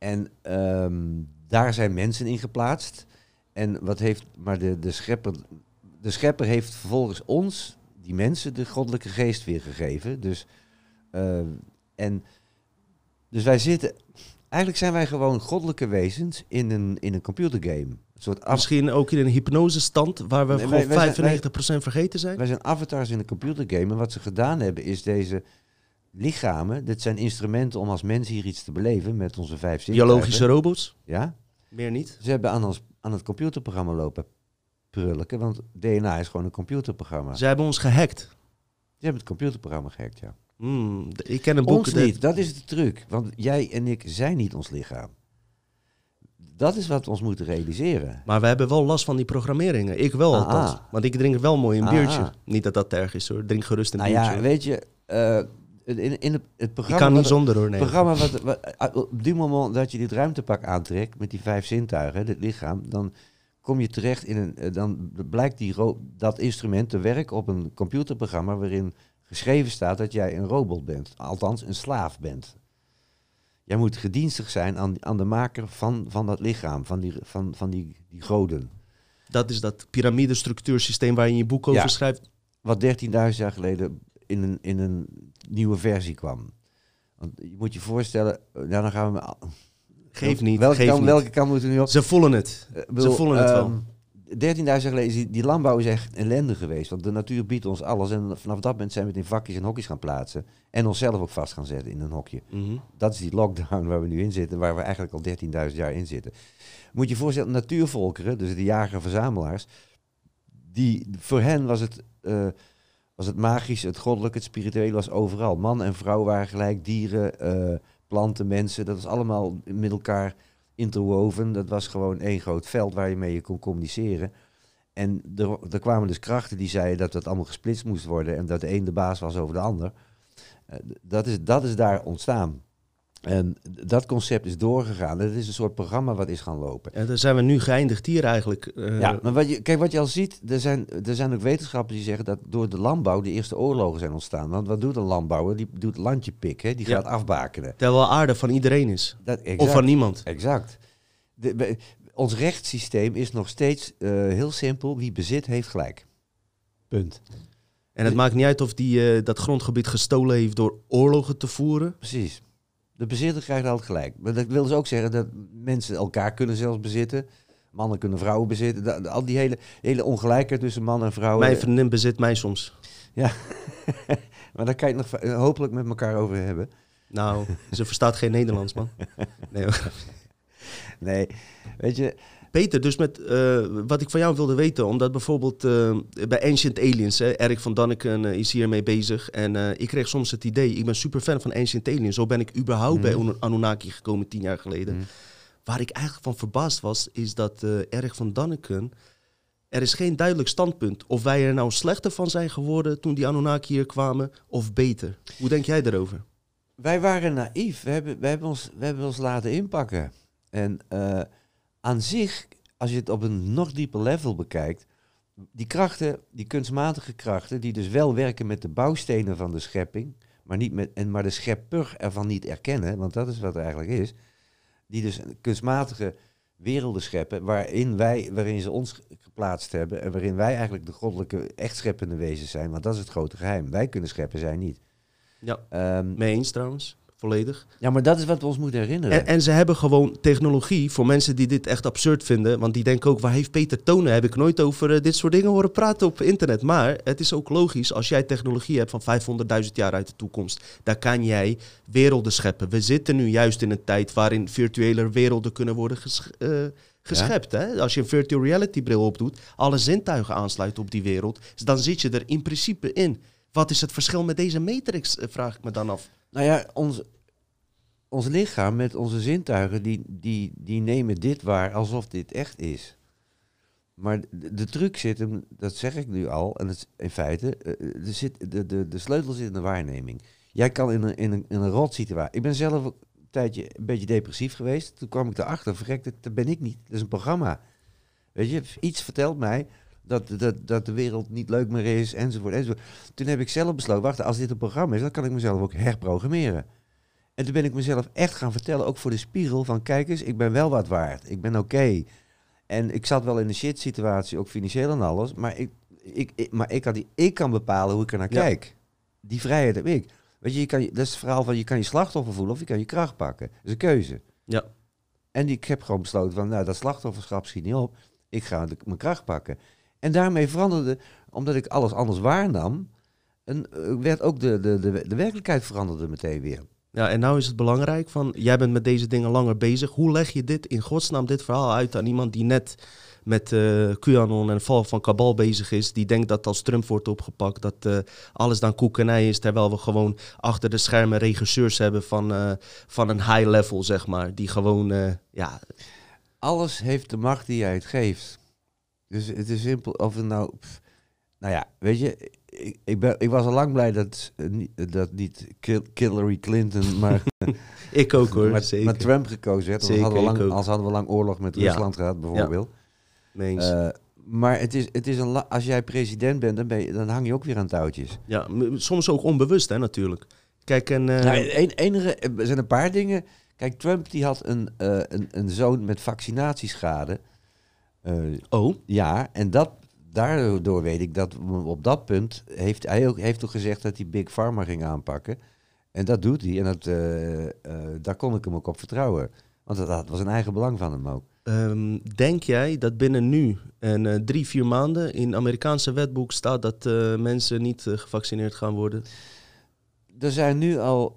En ehm, daar zijn mensen in geplaatst. En wat heeft, maar de, de, schepper, de schepper heeft vervolgens ons, die mensen, de goddelijke geest weer gegeven. Dus, eh, en, dus wij zitten, eigenlijk zijn wij gewoon goddelijke wezens in een, in een computergame. Een soort misschien ook in een hypnosestand... waar we Nee, gewoon wij- wij zijn- 95% vergeten zijn. wij zijn avatars in een computergame. En wat ze gedaan hebben is deze lichamen, dit zijn instrumenten om als mens hier iets te beleven met onze vijf zintuigen. Biologische robots, Ja, meer niet. ze hebben aan, ons, aan het computerprogramma lopen prullen, want DNA is gewoon een computerprogramma. Ze hebben ons gehackt. Ze hebben het computerprogramma gehackt, ja. Hmm, ik ken een boek... Ons dat- niet, dat is de truc. Want jij en ik zijn niet ons lichaam. Dat is wat we ons moeten realiseren. Maar we hebben wel last van die programmeringen. Ik wel Ah, althans. ah. Want ik drink wel mooi een Ah, biertje. ah. Niet dat dat erg is hoor. Drink gerust een Nou biertje. ja, weet je, eh, in, in het, het ik programma... kan niet zonder hoor, nee. Het programma wat, wat- eh, op die moment dat je dit ruimtepak aantrekt met die vijf zintuigen, dit lichaam, dan kom je terecht in een, eh, dan blijkt die dat instrument te werken op een computerprogramma waarin geschreven staat dat jij een robot bent, althans een slaaf bent. Jij moet gedienstig zijn aan, aan de maker van, van dat lichaam, van die, van, van die, die goden. Dat is dat piramidestructuursysteem waar je in je boek over Ja. schrijft. Wat 13.000 jaar geleden in een, in een nieuwe versie kwam. Want je moet je voorstellen, ja, dan gaan we... Geef niet, Welke, geef kant, niet. welke kant moeten we nu op? Ze voelen het. Eh, bedoel, voelen het wel. ehm, 13.000 jaar geleden is die, die landbouw is echt ellende geweest. Want de natuur biedt ons alles. En vanaf dat moment zijn we het in vakjes en hokjes gaan plaatsen. En onszelf ook vast gaan zetten in een hokje. Mhm. Dat is die lockdown waar we nu in zitten. Waar we eigenlijk al 13.000 jaar in zitten. Moet je je voorstellen, natuurvolkeren, dus de jager-verzamelaars. Die, voor hen was het, eh, was het magisch, het goddelijke, het spirituele was overal. Man en vrouw waren gelijk, dieren, eh, planten, mensen. Dat was allemaal met elkaar interwoven. Dat was gewoon één groot veld waar je mee kon communiceren. En er, er kwamen dus krachten die zeiden dat het allemaal gesplitst moest worden en dat de een de baas was over de ander. Eh, dat, is, dat is daar ontstaan. En dat concept is doorgegaan. Het is een soort programma wat is gaan lopen. En daar zijn we nu geëindigd hier eigenlijk. eh, ja, maar wat je, kijk, wat je al ziet, er zijn, er zijn ook wetenschappers die zeggen dat door de landbouw de eerste oorlogen zijn ontstaan. Want wat doet een landbouwer? Die doet landje pikken, die Ja. gaat afbakenen. Terwijl aarde van iedereen is. Dat, exact. Of van niemand. Exact. De, we- ons rechtssysteem is nog steeds eh, heel simpel. Wie bezit, heeft gelijk. Punt. En het maakt niet uit of die eh, dat grondgebied gestolen heeft door oorlogen te voeren. Precies. De bezitter krijgt altijd gelijk. Maar dat wil dus ook zeggen dat mensen elkaar kunnen zelfs bezitten. Mannen kunnen vrouwen bezitten. Da- Al die hele, hele ongelijkheid tussen man en vrouw. Mijn vriendin bezit mij soms. <laughs> maar daar kan je het nog hopelijk met elkaar over hebben. Nou, ze verstaat geen Nederlands, man. <laughs> Nee, hoor. Nee, weet je, Peter, dus met eh, wat ik van jou wilde weten, omdat bijvoorbeeld eh, bij Ancient Aliens, hè, Erik van Danneken eh, is hiermee bezig. En ik kreeg soms het idee, ik ben super fan van Ancient Aliens. Zo ben ik überhaupt bij Mhm. Anu- Anunnaki gekomen tien jaar geleden. Mhm. Waar ik eigenlijk van verbaasd was, is dat Erik van Danneken, er is geen duidelijk standpunt. Of wij er nou slechter van zijn geworden toen die Anunnaki hier kwamen, of beter. Hoe denk jij daarover? wij waren naïef. We hebben, we hebben, ons, we hebben ons laten inpakken. En aan zich, als je het op een nog dieper level bekijkt, die krachten, die kunstmatige krachten, die dus wel werken met de bouwstenen van de schepping, maar, niet met, en, maar de schepper ervan niet erkennen, want dat is wat het eigenlijk is, die dus kunstmatige werelden scheppen waarin, wij, waarin ze ons geplaatst hebben en waarin wij eigenlijk de goddelijke, echt scheppende wezens zijn, want dat is het grote geheim. Wij kunnen scheppen, zij niet. Ja, mee eens trouwens. Volledig. ja, maar dat is wat we ons moeten herinneren. En, en ze hebben gewoon technologie voor mensen die dit echt absurd vinden. Want die denken ook, waar heeft Peter Tonen? Heb ik nooit over eh, dit soort dingen horen praten op internet. Maar het is ook logisch, als jij technologie hebt van 500.000 jaar uit de toekomst, dan kan jij werelden scheppen. We zitten nu juist in een tijd waarin virtuele werelden kunnen worden ges- eh, geschept. Hè? Als je een virtual reality bril opdoet, alle zintuigen aansluiten op die wereld, dan zit je er in principe in. Wat is het verschil met deze Matrix, eh, vraag ik me dan af. Nou ja, ons, ons lichaam met onze zintuigen, die, die, die nemen dit waar alsof dit echt is. Maar de, de truc zit hem, dat zeg ik nu al, en het, in feite, eh, eh, er zit, de, de, de sleutel zit in de waarneming. Jij kan in een, in een, in een rot situatie. Ik ben zelf een tijdje een beetje depressief geweest. Toen kwam ik erachter, verrekt, dat ben ik niet. Dat is een programma. Weet je, iets vertelt mij dat, dat, dat de wereld niet leuk meer is, enzovoort, enzovoort. Toen heb ik zelf besloten, wacht, als dit een programma is, dan kan ik mezelf ook herprogrammeren. En toen ben ik mezelf echt gaan vertellen, ook voor de spiegel, van kijk eens, ik ben wel wat waard. Ik ben oké. En ik zat wel in een shit situatie, ook financieel en alles, maar ik, ik, ik- maar ik, kan die, ik kan bepalen hoe ik er naar Ja. kijk. Die vrijheid heb ik. Weet je, je kan, dat is het verhaal van je kan je slachtoffer voelen of je kan je kracht pakken. Dat is een keuze. Ja. En ik heb gewoon besloten van, nou, dat slachtofferschap schiet niet op. Ik ga de- mijn kracht pakken. En daarmee veranderde, omdat ik alles anders waarnam, en, eh, werd ook de, de, de, de werkelijkheid veranderde meteen weer. Ja, en nou is het belangrijk van, jij bent met deze dingen langer bezig. Hoe leg je dit in godsnaam, dit verhaal uit aan iemand die net met eh QAnon en val van Kabal bezig is. Die denkt dat als Trump wordt opgepakt, dat eh, alles dan koekenij is. Terwijl we gewoon achter de schermen regisseurs hebben van, van een high level, zeg maar. Die gewoon, ja, Alles heeft de macht die jij het geeft. Dus het is simpel, of het nou... pff, nou ja, weet je, ik, ik, ben, ik was al lang blij dat, eh, niet- dat niet Hillary Clinton, <laughs> maar, <laughs> ik ook hoor, maar, zeker. maar Trump gekozen werd. Zeker, hadden we lang, als hadden we lang oorlog met Ja. Rusland gehad, bijvoorbeeld. Eens. Eh, maar het is, het is een als jij president bent, dan, ben je, dan hang je ook weer aan touwtjes. ja, soms ook onbewust, hè, natuurlijk. Kijk, en... Nou, enige, er zijn een paar dingen. Kijk, Trump die had een, een, een zoon met vaccinatieschade. Eh, oh, ja, en dat, daardoor weet ik dat op dat punt heeft hij ook heeft ook gezegd dat hij Big Pharma ging aanpakken. En dat doet hij. En dat, eh, eh, daar kon ik hem ook op vertrouwen. Want dat, dat was een eigen belang van hem ook. Ehm, denk jij dat binnen nu en drie, vier maanden in Amerikaanse wetboek staat dat mensen niet gevaccineerd gaan worden? Er zijn nu al,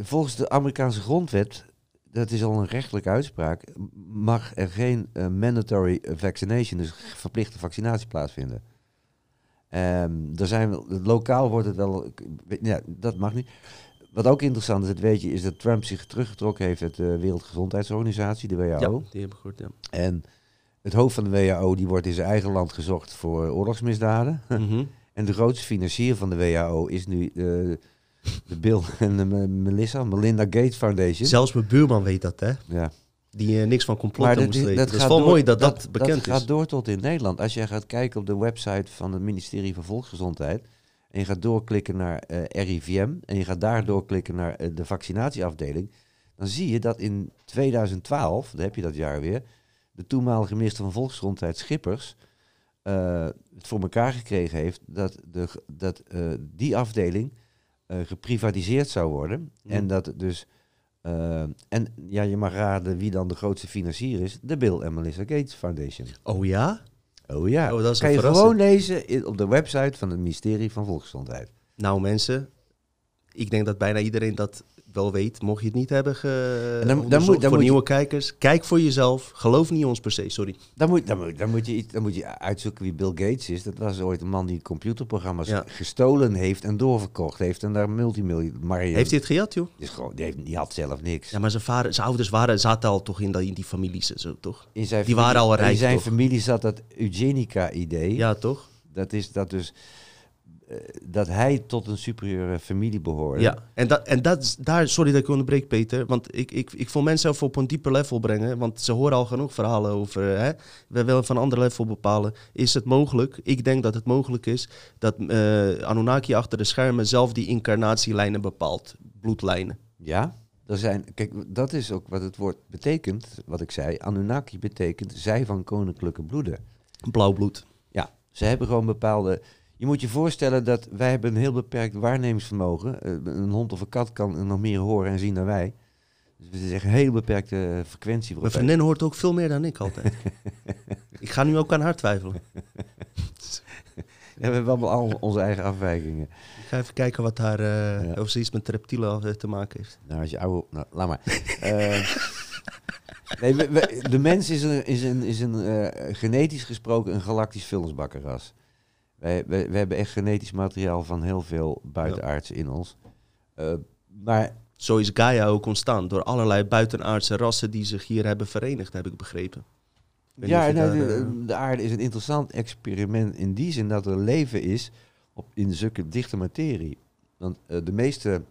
volgens de Amerikaanse grondwet, dat is al een rechtelijke uitspraak, mag er geen eh, mandatory vaccination, dus verplichte vaccinatie plaatsvinden. Ehm er zijn lokaal wordt het wel, ja, dat mag niet. Wat ook interessant is, dat weet je, is dat Trump zich teruggetrokken heeft uit de Wereldgezondheidsorganisatie, de WHO. die heb ik gehoord, ja. En het hoofd van de WHO, die wordt in zijn eigen land gezocht voor oorlogsmisdaden. Mhm. <laughs> En de grootste financier van de WHO is nu eh, de Bill en de Me- Melissa, Melinda Gates Foundation. Zelfs mijn buurman weet dat, hè? ja. Die eh, niks van complotten moest is- weten. dat Dat is gaat wel door- mooi dat dat, bekend dat gaat is. door tot in Nederland. Als jij gaat kijken op de website van het ministerie van Volksgezondheid en je gaat doorklikken naar eh, RIVM en je gaat daar doorklikken naar eh, de vaccinatieafdeling, dan zie je dat in 2012, daar heb je dat jaar weer, de toenmalige minister van Volksgezondheid Schippers het voor elkaar gekregen heeft dat, de, dat die afdeling eh, geprivatiseerd zou worden. En dat dus. eh, en ja, je mag raden wie dan de grootste financier is. De Bill en Melissa Gates Foundation. Oh ja? Oh ja. Oh, dat is kan je verrassing. gewoon lezen in- op de website van het ministerie van Volksgezondheid. Nou mensen, ik denk dat bijna iedereen dat wel weet. Mocht je het niet hebben ge dan- dan onderzocht moet- dan voor moet je- nieuwe kijkers, kijk voor jezelf. Geloof niet ons per se, sorry. Dan moet, dan, moet, dan, moet je, dan moet je uitzoeken wie Bill Gates is. Dat was ooit een man die computerprogramma's Ja. gestolen heeft en doorverkocht heeft. En daar multimiljoen. Heeft hij het gejat, joh? Die, is gewoon, die, heeft, die had zelf niks. Ja, maar zijn, vader, zijn ouders waren, zaten al toch in, dat- in die families en zo, toch? In zijn Die waren al rijk, In zijn toch? familie zat dat eugenica-idee. Ja, toch? Dat is dat dus dat hij tot een superieure familie behoorde. Ja, en, dat, en dat daar, sorry dat ik onderbreek, Peter. Want ik, ik, ik wil mensen even op een dieper level brengen. Want ze horen al genoeg verhalen over. Hè? We willen van een ander level bepalen. Is het mogelijk? Ik denk dat het mogelijk is dat eh Anunnaki achter de schermen zelf die incarnatielijnen bepaalt. Bloedlijnen. Ja, er zijn, kijk, dat is ook wat het woord betekent, wat ik zei. Anunnaki betekent zij van koninklijke bloeden. Blauw bloed. Ja, ze hebben gewoon bepaalde. Je moet je voorstellen dat wij hebben een heel beperkt waarnemingsvermogen. Eh, Een hond of een kat kan nog meer horen en zien dan wij. Dus het is echt een heel beperkte frequentie. Mijn vriendin hoort ook veel meer dan ik altijd. <laughs> ik ga nu ook aan haar twijfelen. Ja, we hebben allemaal al onze eigen afwijkingen. Ik ga even kijken wat haar, eh Ja. of ze iets met reptielen eh, te maken heeft. Nou, als je oude... Nou, laat maar. Eh, <laughs> nee, we- we- de mens is een, is een, is een eh, genetisch gesproken een galactisch vullensbakkenras. Wij, wij, wij hebben echt genetisch materiaal van heel veel buitenaardse in ons. Eh, maar Zo is Gaia ook ontstaan door allerlei buitenaardse rassen die zich hier hebben verenigd, heb ik begrepen. Ik ja, nou, daar, de, eh, de aarde is een interessant experiment in die zin dat er leven is op, in zulke dichte materie. Want eh, de meeste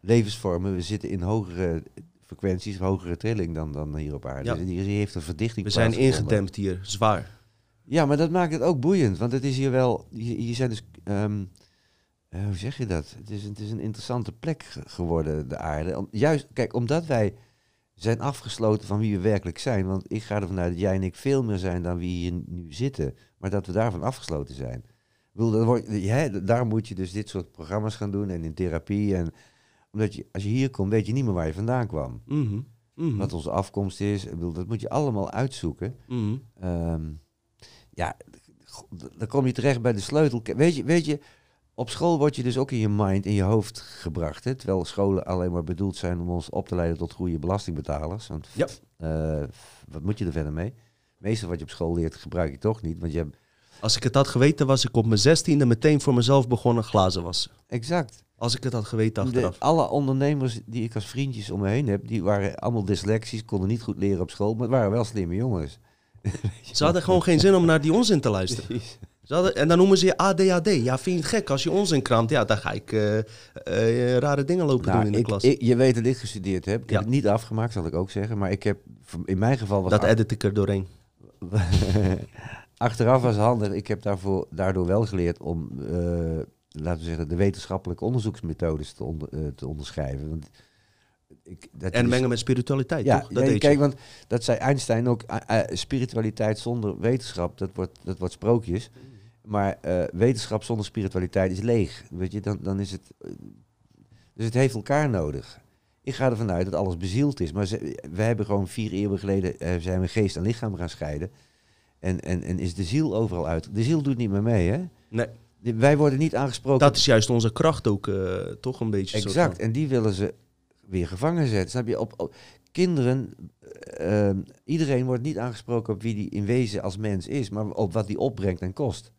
levensvormen we zitten in hogere frequenties, hogere trilling dan, dan hier op aarde. Ja. Dus die, die heeft een verdichting we zijn ingedempt hier, zwaar. Ja, maar dat maakt het ook boeiend, want het is hier wel, hier, hier zijn dus, ehm, eh, hoe zeg je dat? Het is, het is een interessante plek ge- geworden, de aarde. Om- juist, kijk, omdat wij zijn afgesloten van wie we werkelijk zijn, want ik ga ervan uit dat jij en ik veel meer zijn dan wie hier nu zitten, maar dat we daarvan afgesloten zijn. Ik bedoel, dat wordt, ja, daar moet je dus dit soort programma's gaan doen en in therapie. En, omdat je, als je hier komt, weet je niet meer waar je vandaan kwam. Mhm, mhm, Wat onze afkomst is. Ik bedoel, dat moet je allemaal uitzoeken. Ehm, ja, dan kom je terecht bij de sleutel. Weet je, weet je, op school word je dus ook in je mind, in je hoofd gebracht. Hè? Terwijl scholen alleen maar bedoeld zijn om ons op te leiden tot goede belastingbetalers. Want Ja. eh, wat moet je er verder mee? Meestal wat je op school leert, gebruik je toch niet. Want je hebt Als ik het had geweten, was ik op mijn zestiende meteen voor mezelf begonnen glazen wassen. exact. Als ik het had geweten achteraf. De, alle ondernemers die ik als vriendjes om me heen heb, die waren allemaal dyslexisch, konden niet goed leren op school, maar het waren wel slimme jongens. Ze hadden gewoon geen zin om naar die onzin te luisteren. Hadden, en dan noemen ze je ADHD. Ja, vind je het gek? Als je onzin kraamt, ja, dan ga ik eh, eh, rare dingen lopen doen in de Nou, ik, klas. ik- je weet dat ik gestudeerd heb. Ik Ja. heb het niet afgemaakt, zal ik ook zeggen. Maar ik heb, in mijn geval was dat edit ik er doorheen. <laughs> achteraf was handig. Ik heb daarvoor, daardoor wel geleerd om, eh, laten we zeggen, de wetenschappelijke onderzoeksmethodes te, onder- te onderschrijven. Want ik, dat En is- mengen met spiritualiteit, ja, toch? Dat ja, kijk, want dat zei Einstein ook. eh, eh, spiritualiteit zonder wetenschap, dat wordt, dat wordt sprookjes. Maar eh, wetenschap zonder spiritualiteit is leeg. Weet je, dan, dan is het. dus het heeft elkaar nodig. Ik ga ervan uit dat alles bezield is. Maar ze, we hebben gewoon vier eeuwen geleden zijn we geest en lichaam gaan scheiden. En, en, en is de ziel overal uit. De ziel doet niet meer mee, hè? Nee, Wij worden niet aangesproken. dat is juist onze kracht ook, toch een beetje. Exact. En die willen ze weer gevangen zetten. Snap je? Op, kinderen, eh, ehm, iedereen wordt niet aangesproken op wie die in wezen als mens is, maar op wat die opbrengt en kost.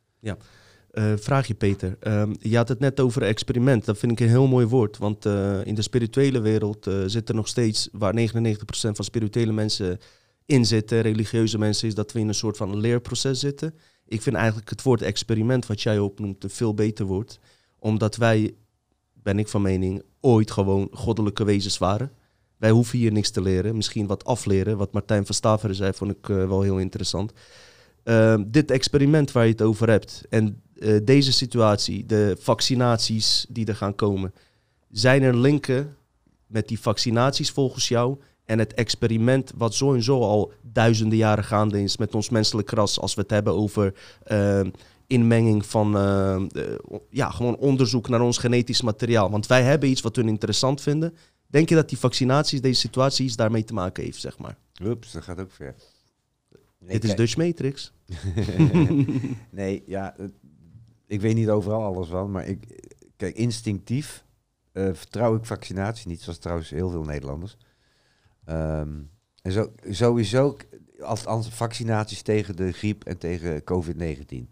Eh, vraag je Peter. Ehm, je had het net over experiment. Dat vind ik een heel mooi woord. Want eh, in de spirituele wereld eh, zit er nog steeds, waar 99% van spirituele mensen in zitten, religieuze mensen, is dat we in een soort van leerproces zitten. Ik vind eigenlijk het woord experiment, wat jij opnoemt, een veel beter woord. Omdat wij, ben ik van mening, ooit gewoon goddelijke wezens waren. Wij hoeven hier niks te leren. Misschien wat afleren. Wat Martijn van Staveren zei, vond ik eh, wel heel interessant. Ehm, dit experiment waar je het over hebt en eh, deze situatie, de vaccinaties die er gaan komen, zijn er linken met die vaccinaties volgens jou en het experiment wat zo en zo al duizenden jaren gaande is met ons menselijk ras, als we het hebben over ehm, inmenging van eh, ja, gewoon onderzoek naar ons genetisch materiaal. Want wij hebben iets wat hun interessant vinden. Denk je dat die vaccinaties, deze situatie, iets daarmee te maken heeft, zeg maar? Oeps, dat gaat ook ver. Nee, Dit is Dutch Matrix. <laughs> nee, ja, ik weet niet overal alles van, maar ik, kijk, instinctief eh, vertrouw ik vaccinatie niet, zoals trouwens heel veel Nederlanders. Ehm, en zo, sowieso als, als vaccinaties tegen de griep en tegen COVID-19.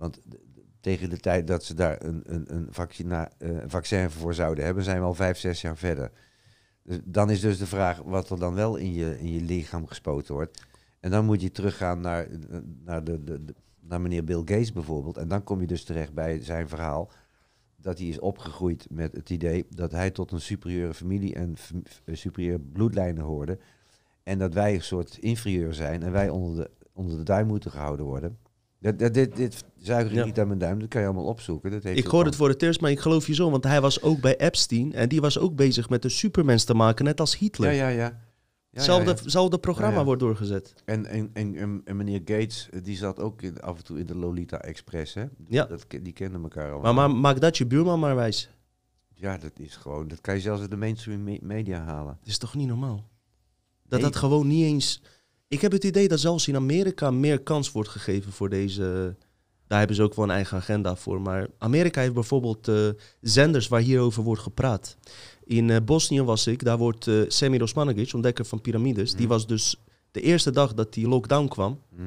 Want tegen de tijd dat ze daar een, een, een, eh, een vaccin voor zouden hebben, zijn we al vijf, zes jaar verder. Dus dan is dus de vraag wat er dan wel in je, in je lichaam gespoten wordt. En dan moet je teruggaan naar, naar de, de, naar meneer Bill Gates bijvoorbeeld. En dan kom je dus terecht bij zijn verhaal. Dat hij is opgegroeid met het idee dat hij tot een superieure familie en superieure bloedlijnen hoorde. En dat wij een soort inferieur zijn en wij onder de, onder de duim moeten gehouden worden. Dat, dat, dit, dit zuiger Ja. niet aan mijn duim, dat kan je allemaal opzoeken. Dat heeft Ik ook hoor al- het voor het eerst, maar ik geloof je zo. Want hij was ook bij Epstein. En die was ook bezig met de supermens te maken, net als Hitler. Ja, ja, ja. Hetzelfde, ja, ja. programma wordt doorgezet. En, en, en, en, en meneer Gates, eh, die zat ook in- af en toe in de Lolita Express, hè? Ja. Dat, die kenden elkaar al. Maar, maar maak dat je buurman maar wijs. Ja, dat is gewoon, dat kan je zelfs uit de mainstream me- media halen. Dat is toch niet normaal? Dat Nee. dat gewoon niet eens... Ik heb het idee dat zelfs in Amerika meer kans wordt gegeven voor deze... Daar hebben ze ook wel een eigen agenda voor. Maar Amerika heeft bijvoorbeeld eh, zenders waar hierover wordt gepraat. In eh, Bosnië was ik, daar wordt eh Semir Osmanagic, ontdekker van piramides... die Mhm. was dus de eerste dag dat die lockdown kwam... Hm?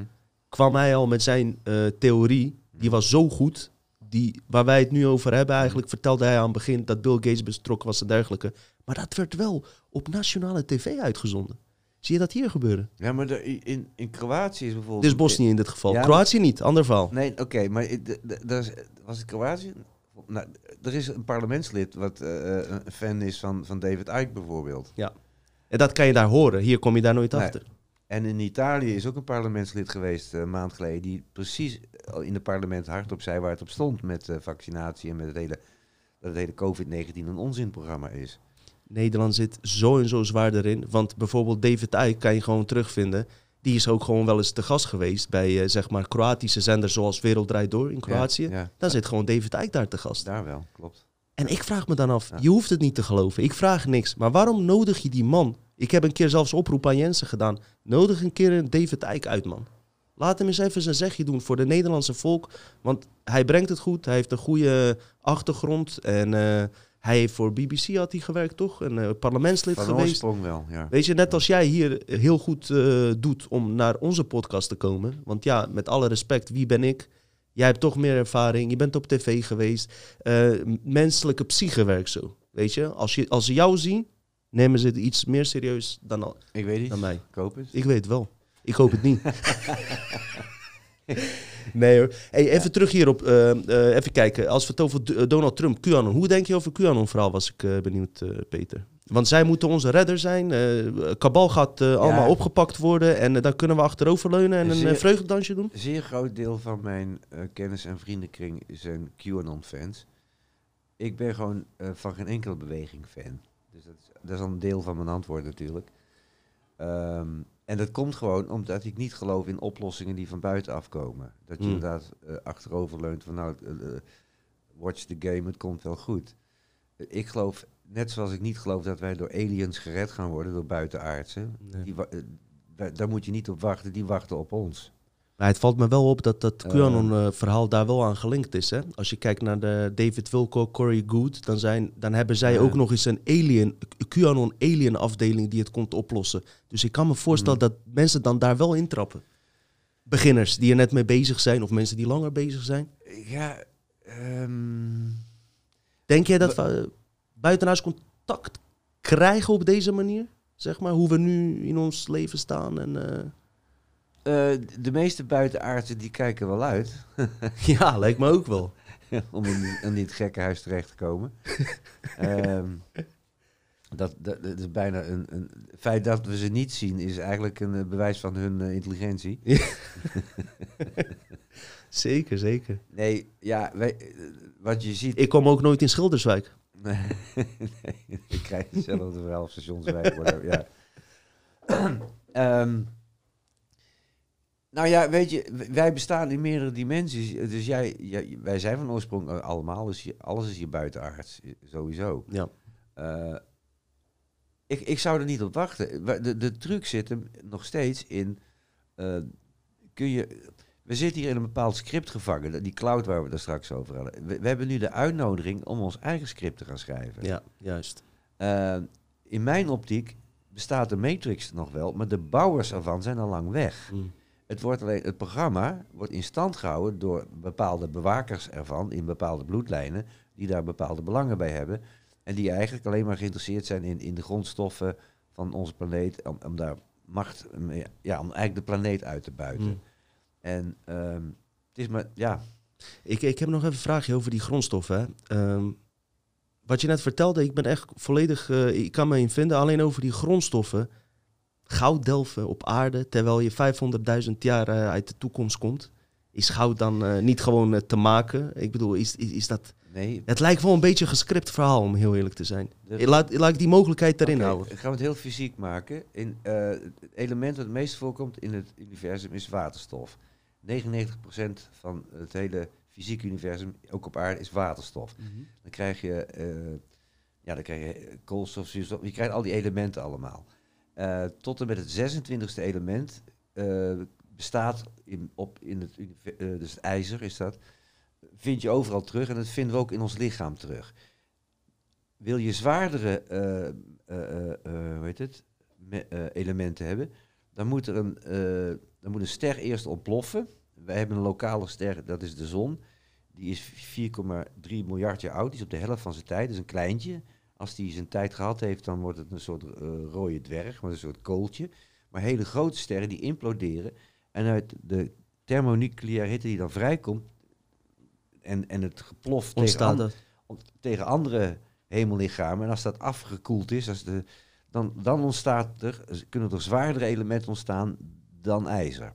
kwam hij al met zijn theorie. Die was zo goed. Die, waar wij het nu over hebben, eigenlijk vertelde hij aan het begin dat Bill Gates betrokken was en dergelijke. Maar dat werd wel op nationale tv uitgezonden. Zie je dat hier gebeuren? Ja, maar de, in, in Kroatië is bijvoorbeeld... Is Bosnië in dit geval. Ja, maar- Kroatië niet, ander verhaal. Nee, oké, maar daar was het Kroatië? Nou, er is een parlementslid wat eh, eh, een fan is van, van David Icke bijvoorbeeld. En dat kan je daar horen. Hier kom je daar nooit Nee. achter. En in Italië is ook een parlementslid geweest eh, een maand geleden... die precies in het parlement hardop zei waar het op stond... met eh, vaccinatie en met het hele, dat het hele COVID-19 een onzinprogramma is. Nederland zit zo en zo zwaar erin. Want bijvoorbeeld David Icke kan je gewoon terugvinden. Die is ook gewoon wel eens te gast geweest bij eh, zeg maar Kroatische zenders zoals Wereld Draait Door in Kroatië. Ja, ja, Dan zit gewoon David Icke daar te gast. daar wel, klopt. En ik vraag me dan af, je hoeft het niet te geloven. Ik vraag niks. Maar waarom nodig je die man? Ik heb een keer zelfs oproep aan Jensen gedaan. Nodig een keer een David Icke uit, man. Laat hem eens even zijn zegje doen voor de Nederlandse volk. Want hij brengt het goed. Hij heeft een goede achtergrond. En eh, hij heeft voor BBC had hij gewerkt, toch? Een eh, parlementslid Van geweest. oorsprong wel, ja. Weet je, net als jij hier heel goed eh, doet om naar onze podcast te komen. Want ja, met alle respect, wie ben ik? Jij hebt toch meer ervaring, je bent op tv geweest. Eh, menselijke psyche werkt zo. Weet je, als, je, als ze jou zien, nemen ze het iets meer serieus dan, al- Ik weet niet, dan mij. ik hoop het. Ik weet het wel. Ik hoop het niet. <laughs> <laughs> nee hoor. Hey, even terug hierop. eh, even kijken. Als we het over eh, Donald Trump, QAnon. Hoe denk je over QAnon-verhaal, was ik benieuwd, Peter. Want zij moeten onze redder zijn. Kabal gaat allemaal opgepakt worden. En dan kunnen we achteroverleunen en een Zeer- vreugdedansje doen. Een zeer groot deel van mijn kennis- en vriendenkring zijn QAnon-fans. Ik ben gewoon van geen enkele beweging fan. Dus dat is, dat is al een deel van mijn antwoord natuurlijk. Ehm, en dat komt gewoon omdat ik niet geloof in oplossingen die van buiten afkomen. Dat je Hmm. inderdaad eh, achteroverleunt van nou, eh, eh, watch the game, het komt wel goed. Ik geloof, net zoals ik niet geloof dat wij door aliens gered gaan worden, door buitenaardsen. Nee. Die, daar moet je niet op wachten, die wachten op ons. Maar het valt me wel op dat dat Eh. QAnon-verhaal daar wel aan gelinkt is. Hè? Als je kijkt naar de David Wilco, Corey Good, dan, zijn, dan hebben zij ook nog eens een alien, QAnon-alien-afdeling die het komt oplossen. Dus ik kan me voorstellen Mhm. dat mensen dan daar wel intrappen. Beginners die er net mee bezig zijn, of mensen die langer bezig zijn. Ja, ehm, Denk jij dat we eh, buitenaards contact krijgen op deze manier? Zeg maar, hoe we nu in ons leven staan. En, eh, eh, de meeste buitenaardsen die kijken wel uit <laughs> ja, lijkt me ook wel. <laughs> om in, in dit gekkenhuis terecht te komen. <laughs> Ehm, dat, dat, dat is bijna een, een feit dat we ze niet zien is eigenlijk een eh, bewijs van hun eh, intelligentie. Zeker, zeker. Nee, ja, wij, eh, wat je ziet. Ik kom ook nooit in Schilderswijk. nee, ik krijg hetzelfde verhaal op stationswijk. ja. <clears throat> Ehm, nou ja, weet je, wij bestaan in meerdere dimensies. Dus jij, jij wij zijn van oorsprong eh, allemaal, dus je- alles is hier buitenaards, eh, sowieso. Ja. Eh, ik, ik zou er niet op wachten. Wa- De, de truc zit hem nog steeds in. kun je, we zitten hier in een bepaald script gevangen. Die cloud waar we het straks over hadden. We, we hebben nu de uitnodiging om ons eigen script te gaan schrijven. Ja, juist. In mijn optiek bestaat de Matrix nog wel, maar de bouwers ervan zijn al lang weg. Mm. Het, wordt alleen, het programma wordt in stand gehouden door bepaalde bewakers ervan in bepaalde bloedlijnen, die daar bepaalde belangen bij hebben. En die eigenlijk alleen maar geïnteresseerd zijn in, in de grondstoffen van onze planeet, om, om daar macht, ja, om eigenlijk de planeet uit te buiten. Mm. En ehm, het is maar, ja, Ik, ik heb nog even een vraagje over die grondstoffen. Ehm, wat je net vertelde, ik ben echt volledig... eh, ik kan me in vinden, alleen over die grondstoffen. Goud delven op aarde, terwijl je 500.000 jaar eh, uit de toekomst komt. Is goud dan eh, niet gewoon eh, te maken? Ik bedoel, is, is, is dat... nee. Het lijkt wel een beetje een gescript verhaal, om heel eerlijk te zijn. de- Laat, laat ik die mogelijkheid erin Oké, houden. Gaan we het heel fysiek maken. In, het element dat het meest voorkomt in het universum is waterstof. 99% van het hele fysieke universum, ook op aarde, is waterstof. Dan krijg je, ja, dan krijg je koolstof, zuurstof, je krijgt al die elementen allemaal. Eh, tot en met het 26e element eh, bestaat in, op, in het, eh, dus het ijzer is dat, vind je overal terug en dat vinden we ook in ons lichaam terug. Wil je zwaardere het, me- elementen hebben, dan moet, er een, dan moet een ster eerst ontploffen. Wij hebben een lokale ster, dat is de zon. Die is 4,3 miljard jaar oud. Die is op de helft van zijn tijd. Dat is een kleintje. Als die zijn tijd gehad heeft, dan wordt het een soort eh, rode dwerg, maar een soort kooltje. Maar hele grote sterren die imploderen. En uit de thermonucleaire hitte die dan vrijkomt. En, en het geplof tegen, an- tegen andere hemellichamen. En als dat afgekoeld is, als de, dan, dan ontstaat er, kunnen er zwaardere elementen ontstaan dan ijzer.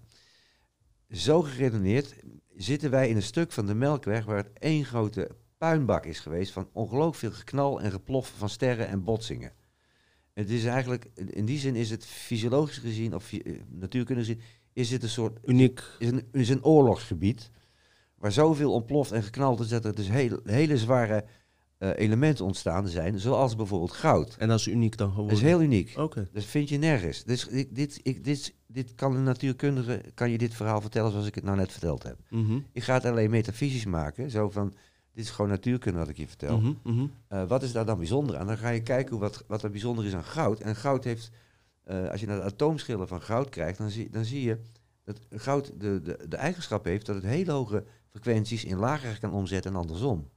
Zo geredeneerd zitten wij in een stuk van de Melkweg waar het één grote puinbak is geweest van ongelooflijk veel geknal en geplof van sterren en botsingen. Het is eigenlijk, in die zin is het fysiologisch gezien, of eh, natuurkundig gezien, is het een soort Uniek. is een, is een oorlogsgebied. Waar zoveel ontploft en geknald is dat er dus hele, hele zware eh, elementen ontstaan zijn. Zoals bijvoorbeeld goud. En dat is uniek dan Dat geworden. is heel uniek. Oké. Dat vind je nergens. Dus ik, dit, ik, dit, dit kan een natuurkundige kan je dit verhaal vertellen zoals ik het nou net verteld heb. Mhm. Ik ga het alleen metafysisch maken. Zo van, dit is gewoon natuurkunde wat ik je vertel. Mhm, mhm. Eh, wat is daar dan bijzonder aan? Dan ga je kijken hoe wat, wat er bijzonder is aan goud. En goud heeft, eh, als je naar de atoomschillen van goud kijkt, dan zie, dan zie je dat goud de, de, de eigenschap heeft dat het hele hoge frequenties in lager kan omzetten en andersom.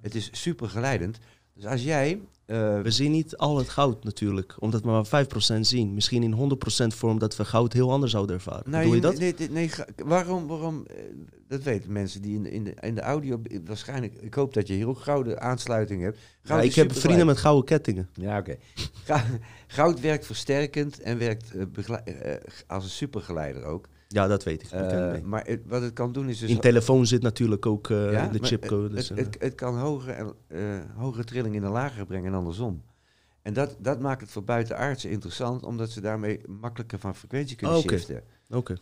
Het is super geleidend. Dus als jij. eh, We zien niet al het goud natuurlijk, omdat we maar 5% zien. Misschien in 100% vorm dat we goud heel anders zouden ervaren. nou, Doe je dat? Nee, nee, waarom? waarom eh, dat weten mensen die in de, in de, in de audio. Waarschijnlijk. Ik hoop dat je hier ook gouden aansluiting hebt. Ja, ik heb vrienden met gouden kettingen. Ja, oké. <laughs> Goud werkt versterkend en werkt eh, als een supergeleider ook. Ja, dat weet ik. Eh, mee. maar het- wat het kan doen is dus... In telefoon zit natuurlijk ook eh, Ja, de chipcode. Het, dus, het, eh, het, het kan hogere, eh, hogere trilling in een lagere brengen en andersom. En dat, dat maakt het voor buitenaardsen interessant, omdat ze daarmee makkelijker van frequentie kunnen Oh, oké. shiften. Oké.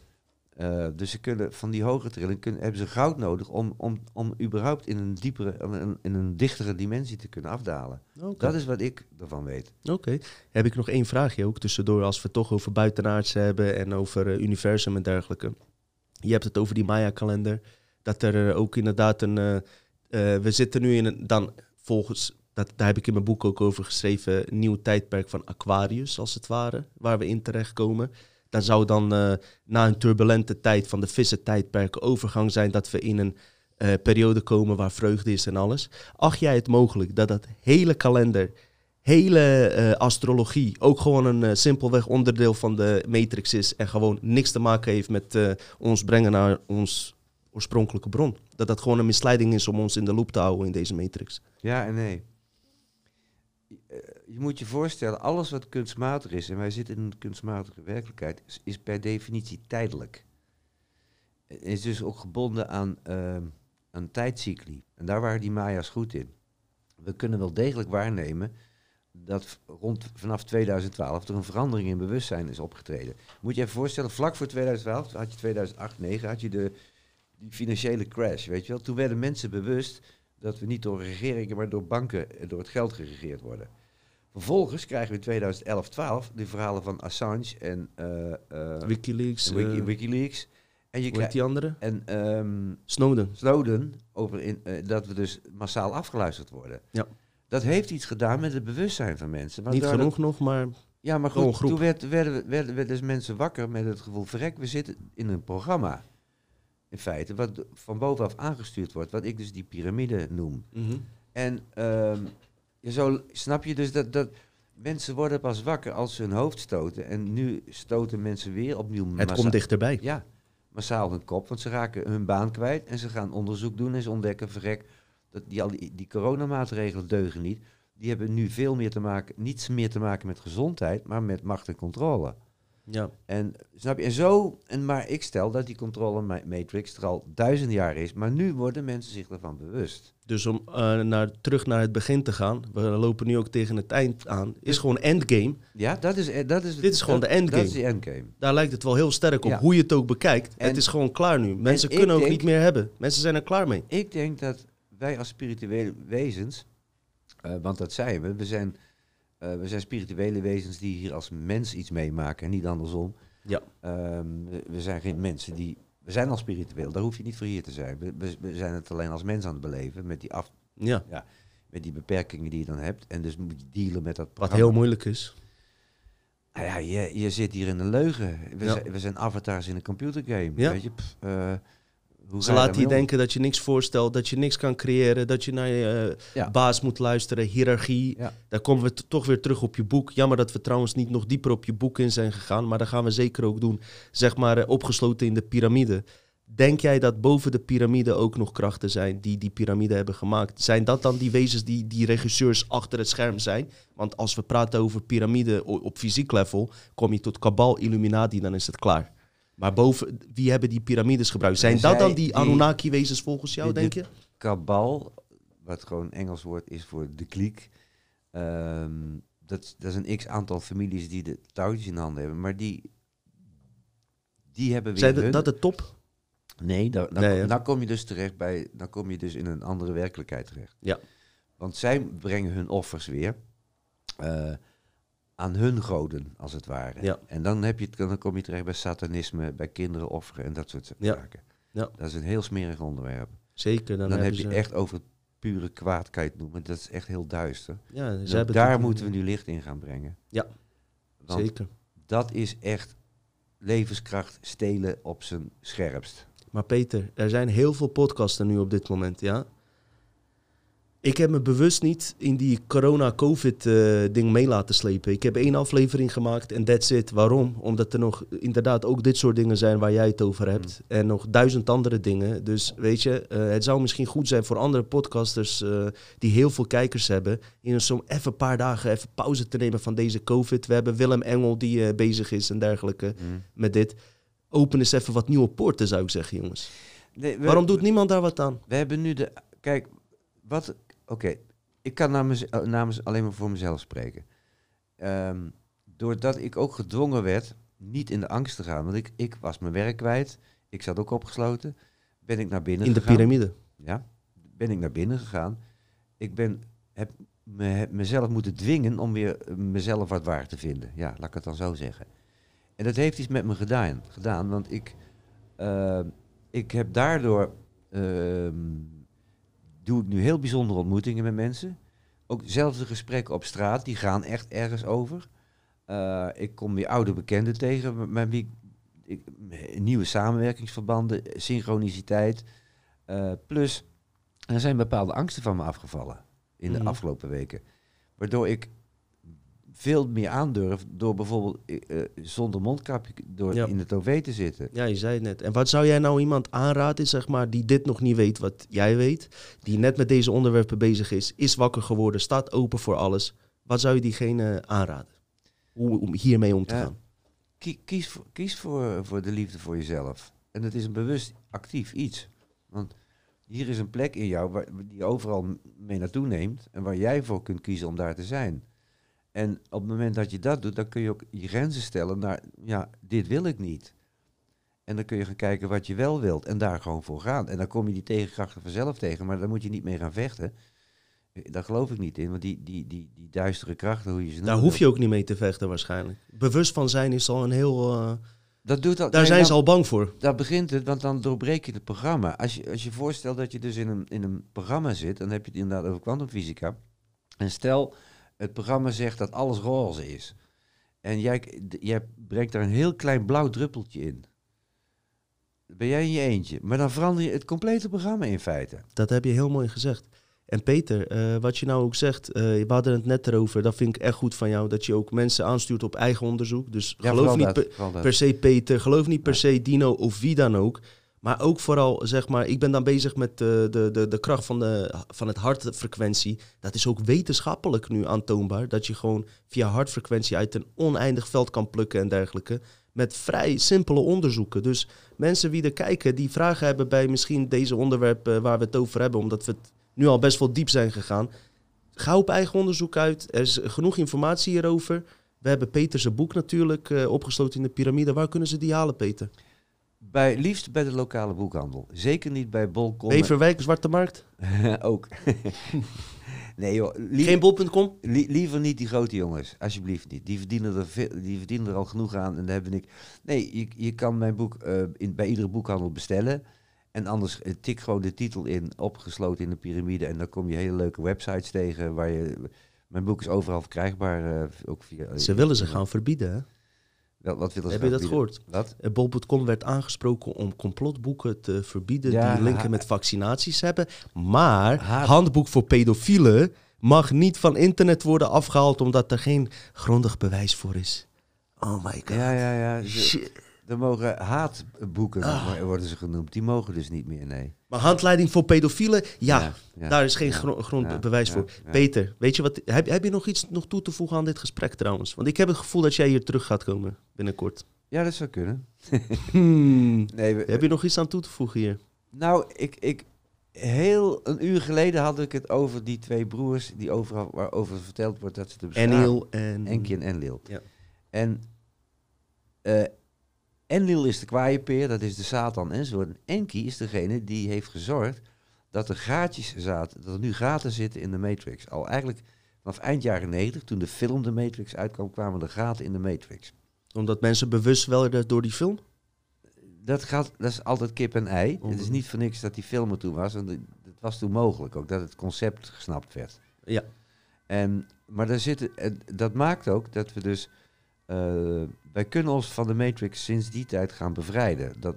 Eh, dus ze kunnen van die hogere trilling kunnen, hebben ze goud nodig om, om, om überhaupt in een diepere, in een, in een dichtere dimensie te kunnen afdalen. Dat is wat ik ervan weet. Oké. Heb ik nog één vraagje ook tussendoor, als we het toch over buitenaardse hebben en over eh, universum en dergelijke. Je hebt het over die Maya-kalender. Dat er eh, ook inderdaad een. we zitten nu in een. Dan volgens. Dat, daar heb ik in mijn boek ook over geschreven. Een nieuw tijdperk van Aquarius, als het ware. Waar we in terechtkomen. Dan zou dan eh, na een turbulente tijd van de vissen-tijdperk overgang zijn. Dat we in een eh, periode komen waar vreugde is en alles. Acht jij het mogelijk dat dat hele kalender hele eh, astrologie ook gewoon een simpelweg onderdeel van de matrix is en gewoon niks te maken heeft met ons brengen naar ons oorspronkelijke bron. Dat dat gewoon een misleiding is om ons in de loop te houden in deze matrix. Ja en nee. Je moet je voorstellen, alles wat kunstmatig is, en wij zitten in een kunstmatige werkelijkheid, is, per definitie tijdelijk. Eh, Is dus ook gebonden aan, ehm aan tijdcycli. En daar waren die Maya's goed in. We kunnen wel degelijk waarnemen dat rond vanaf 2012 er een verandering in bewustzijn is opgetreden. Moet je even voorstellen, vlak voor 2012 had je 2008, 2009 had je de die financiële crash, weet je wel. Toen werden mensen bewust dat we niet door regeringen, maar door banken, eh, door het geld geregeerd worden. Vervolgens krijgen we in 2011, 12 de verhalen van Assange en eh, eh, Wikileaks, Wiki- eh, Wikileaks. En je krijgt die andere? en ehm, Snowden. Snowden over in, dat we dus massaal afgeluisterd worden. Ja. Dat heeft iets gedaan met het bewustzijn van mensen. Niet genoeg nog, maar ja, maar goed, toen werd, werden, werden, werden dus mensen wakker met het gevoel, verrek, we zitten in een programma. In feite, wat van bovenaf aangestuurd wordt, wat ik dus die piramide noem. mhm. En ehm, je zo, snap je dus dat, dat mensen worden pas wakker als ze hun hoofd stoten. En nu stoten mensen weer opnieuw het komt dichterbij. Ja, massaal hun kop, want ze raken hun baan kwijt en ze gaan onderzoek doen en ze ontdekken, verrek, dat die, al die, die coronamaatregelen deugen niet. Die hebben nu veel meer te maken, niets meer te maken met gezondheid, maar met macht en controle. Ja. En snap je? En zo, en maar ik stel dat die controle ma- matrix er al duizend jaar is, maar nu worden mensen zich ervan bewust. Dus om eh, naar, terug naar het begin te gaan, we lopen nu ook tegen het eind aan, is gewoon endgame. Ja, dat is, eh, dat is, Dit is gewoon dat- de endgame. Dat is die endgame. Daar lijkt het wel heel sterk op, Ja. hoe je het ook bekijkt. En- het is gewoon klaar nu. Mensen kunnen ook denk- niet meer hebben. Mensen zijn er klaar mee. Ik denk dat wij als spirituele wezens, eh, want dat zijn we, we zijn, eh, we zijn spirituele wezens die hier als mens iets meemaken en niet andersom. Ja. Ehm, we, zijn geen mensen die, we zijn al spiritueel, daar hoef je niet voor hier te zijn. We, we, we zijn het alleen als mens aan het beleven met die, af, Ja, met die beperkingen die je dan hebt. En dus moet je dealen met dat wat programma. heel moeilijk is. Nou ja, je, je zit hier in een leugen. We, Ja. zijn, we zijn avatars in een computergame. Ja. Weet je? Pff, eh, hoe Ze ga je om? denken dat je niks voorstelt, dat je niks kan creëren, dat je naar je eh, Ja. baas moet luisteren, hiërarchie. Ja. Daar komen we toch weer terug op je boek. Jammer dat we trouwens niet nog dieper op je boek in zijn gegaan, maar dat gaan we zeker ook doen. Zeg maar eh, opgesloten in de piramide. Denk jij dat boven de piramide ook nog krachten zijn die die piramide hebben gemaakt? Zijn dat dan die wezens die die regisseurs achter het scherm zijn? Want als we praten over piramide op fysiek level, kom je tot Kabal, Illuminati, dan is het klaar. Maar boven, wie hebben die piramides gebruikt? Zijn dat dan die Anunnaki-wezens volgens jou, denk je? kabal, wat gewoon Engels woord is voor de kliek. ehm, dat, dat is een x aantal families die de touwtjes in handen hebben. Maar die, die hebben weer Zijn hun... dat de top? Nee, dan, dan, Nee, kom- hè? dan kom je dus terecht bij... Dan kom je dus in een andere werkelijkheid terecht. Ja. Want zij brengen hun offers weer eh, aan hun goden, als het ware. Ja. En dan, heb je, dan kom je terecht bij satanisme, bij kinderen offeren en dat soort Ja. zaken. Ja. Dat is een heel smerig onderwerp. Zeker. Dan, Dan, heb je echt over het pure kwaad, kan je het noemen. Dat is echt heel duister. Ja, Dus daar moeten we nu licht in gaan brengen. Ja, Want Zeker. dat is echt levenskracht stelen op zijn scherpst. Maar Peter, er zijn heel veel podcasten nu op dit moment, ja. Ik heb me bewust niet in die corona-covid-ding mee laten slepen. Ik heb één aflevering gemaakt en that's it. Waarom? Omdat er nog inderdaad ook dit soort dingen zijn waar jij het over hebt. En nog duizend andere dingen. Dus weet je, eh, het zou misschien goed zijn voor andere podcasters eh, die heel veel kijkers hebben. In zo'n even een paar dagen even pauze te nemen van deze covid. We hebben Willem Engel die eh, bezig is en dergelijke met dit. Open eens even wat nieuwe poorten, zou ik zeggen, jongens. Nee, we, Waarom doet niemand daar wat aan? We hebben nu de... Kijk, wat... Oké, ik kan namens, eh, namens alleen maar voor mezelf spreken. Ehm, doordat ik ook gedwongen werd niet in de angst te gaan. Want ik, ik was mijn werk kwijt. Ik zat ook opgesloten. Ben ik naar binnen In de gegaan. piramide. Ja, ben ik naar binnen gegaan. Ik ben, heb, me, heb mezelf moeten dwingen om weer eh, mezelf wat waar te vinden. Ja, laat ik het dan zo zeggen. En dat heeft iets met me gedaan, gedaan want ik, eh, ik heb daardoor, ehm, doe ik nu heel bijzondere ontmoetingen met mensen. Ook zelfde gesprekken op straat, die gaan echt ergens over. Eh, ik kom weer oude bekenden tegen, met- wie ik, ik- nieuwe samenwerkingsverbanden, synchroniciteit. Eh, plus, er zijn bepaalde angsten van me afgevallen in de Mhm. afgelopen weken. Waardoor ik veel meer aandurf door bijvoorbeeld eh, eh, zonder mondkapje door Ja. in het OV te zitten. Ja, je zei het net. En wat zou jij nou iemand aanraden, zeg maar, die dit nog niet weet wat jij weet, die net met deze onderwerpen bezig is, is wakker geworden, staat open voor alles. Wat zou je diegene aanraden? Hoe, om hiermee om te Ja. gaan? Kie- kies voor, kies voor, voor de liefde voor jezelf. En het is een bewust actief iets. Want hier is een plek in jou waar, die je overal mee naartoe neemt en waar jij voor kunt kiezen om daar te zijn. En op het moment dat je dat doet, dan kun je ook je grenzen stellen naar, ja, dit wil ik niet. En dan kun je gaan kijken wat je wel wilt en daar gewoon voor gaan. En dan kom je die tegenkrachten vanzelf tegen, maar daar moet je niet mee gaan vechten. Eh, Daar geloof ik niet in, want die, die, die, die duistere krachten, hoe je ze Daar hoef je ook niet mee te vechten waarschijnlijk. Bewust van zijn is al een heel... eh, dat doet dat, daar nee, zijn dan- ze al bang voor. Daar begint het, want dan doorbreek je het programma. Als je als je voorstelt dat je dus in een, in een programma zit, dan heb je het inderdaad over kwantumfysica. En stel, het programma zegt dat alles roze is. En jij, brengt daar een heel klein blauw druppeltje in. Ben jij in je eentje. Maar dan verander je het complete programma in feite. Dat heb je heel mooi gezegd. En Peter, eh, wat je nou ook zegt, eh, we hadden het net erover, dat vind ik echt goed van jou, dat je ook mensen aanstuurt op eigen onderzoek. Dus Ja, geloof niet dat, per se Peter, geloof niet per se Dino of wie dan ook. Maar ook vooral, zeg maar, ik ben dan bezig met de, de, de, de kracht van, de, van het hartfrequentie. Dat is ook wetenschappelijk nu aantoonbaar. Dat je gewoon via hartfrequentie uit een oneindig veld kan plukken en dergelijke. Met vrij simpele onderzoeken. Dus mensen die er kijken, die vragen hebben bij misschien deze onderwerpen waar we het over hebben. Omdat we het nu al best wel diep zijn gegaan. Ga op eigen onderzoek uit. Er is genoeg informatie hierover. We hebben Peters boek natuurlijk eh, opgesloten in de piramide. Waar kunnen ze die halen, Peter? Bij, liefst bij de lokale boekhandel. Zeker niet bij Bolcom. Beverwijk, Zwarte Markt. <laughs> ook. <laughs> nee joh, Geen bol.com? li- liever niet die grote jongens. Alsjeblieft niet. Die verdienen er, veel, die verdienen er al genoeg aan. En daar heb ik... Nee, je, je kan mijn boek eh, in, bij iedere boekhandel bestellen. En anders eh, tik gewoon de titel in, opgesloten in de piramide. En dan kom je hele leuke websites tegen waar je... Mijn boek is overal verkrijgbaar. eh, ook via, Ze willen ze gaan verbieden, hè? Wel, wat willen ze Heb je gaan dat gehoord? Wat? Eh, Bol.com werd aangesproken om complotboeken te verbieden Ja, die linken met vaccinaties hebben. Maar handboek voor pedofielen mag niet van internet worden afgehaald omdat er geen grondig bewijs voor is. Oh my god. Ja, ja, ja. Shit. Er mogen haatboeken Ah. worden ze genoemd. Die mogen dus niet meer, nee. Maar handleiding voor pedofielen, ja, ja. daar is geen Ja, gro- grond ja, bewijs ja, voor. Peter, weet je wat? Heb, heb je nog iets nog toe te voegen aan dit gesprek trouwens? Want ik heb het gevoel dat jij hier terug gaat komen binnenkort. Ja, dat zou kunnen. Hmm. <laughs> Nee, we- Heb je nog iets aan toe te voegen hier? Nou, ik, ik, heel een uur geleden had ik het over die twee broers die overal, waarover verteld wordt dat ze te bestaan. Enil en... Enki en Enlil. Ja. En eh Enlil is de kwaaienpeer, dat is de Satan enzovoort. En Enki is degene die heeft gezorgd dat er gaatjes zaten, dat er nu gaten zitten in de Matrix. Al eigenlijk vanaf eind jaren 90, toen de film de Matrix uitkwam, kwamen er gaten in de Matrix. Omdat mensen bewust werden door die film? Dat, gaat, dat is altijd kip en ei. Oh. Het is niet voor niks dat die film er toen was. En het was toen mogelijk ook dat het concept gesnapt werd. Ja. En, maar daar zitten, en dat maakt ook dat we dus... eh, wij kunnen ons van de Matrix sinds die tijd gaan bevrijden. Dat,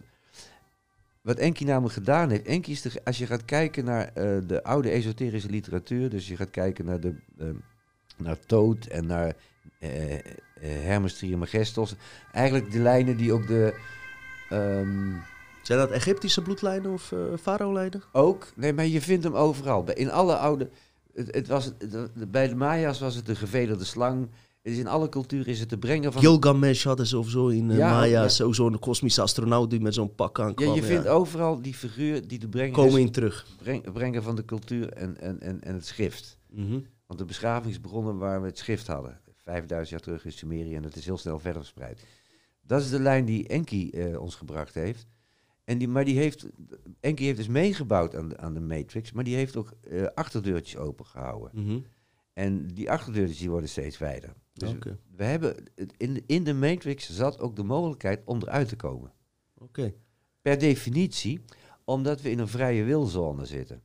wat Enki namelijk gedaan heeft... Enki is de, als je gaat kijken naar eh, de oude esoterische literatuur... dus je gaat kijken naar, de, eh, naar Toot en naar Hermes Trismegistos... eigenlijk de lijnen die ook de... ehm, Zijn dat Egyptische bloedlijnen of eh farao-lijnen? ook, nee, maar je vindt hem overal. In alle oude. Het, het was, het- bij de Maya's was het de gevederde slang. Het is in alle culturen is het de brenger van. Gilgamesh hadden ze of zo in uh, Ja, Maya. ja. Zo, zo'n kosmische astronaut die met zo'n pak aan ja, kwam. je vindt overal die figuur die de brenger Komen in terug. breng- brenger van de cultuur en, en, en, en het schrift. Mhm. Want de beschaving is begonnen waar we het schrift hadden. 5000 jaar terug in Sumerië en het is heel snel verder verspreid. Dat is de lijn die Enki eh, ons gebracht heeft. En die, maar die heeft, Enki heeft dus meegebouwd aan de, aan de Matrix, maar die heeft ook eh, achterdeurtjes opengehouden. Mhm. En die achterdeurtjes die worden steeds wijder. Dus we hebben, in, de- in de Matrix zat ook de mogelijkheid om eruit te komen. Oké. Per definitie, omdat we in een vrije wilzone zitten.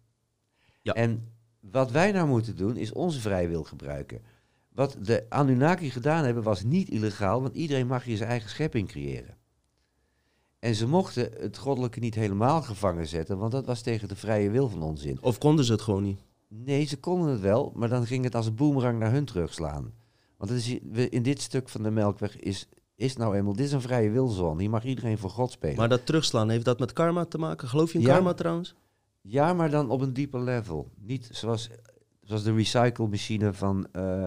Ja. En wat wij nou moeten doen, is onze vrije wil gebruiken. Wat de Anunnaki gedaan hebben, was niet illegaal, want iedereen mag hier zijn eigen schepping creëren. En ze mochten het goddelijke niet helemaal gevangen zetten, want dat was tegen de vrije wil van ons in. Of konden ze het gewoon niet? Nee, ze konden het wel, maar dan ging het als een boemerang naar hun terugslaan. Want het is, in dit stuk van de Melkweg is, is nou eenmaal, dit is een vrije wilzone. Hier mag iedereen voor God spelen. Maar dat terugslaan, heeft dat met karma te maken? Geloof je in Ja. karma trouwens? Ja, maar dan op een dieper level. Niet zoals, zoals de recycle-machine van eh,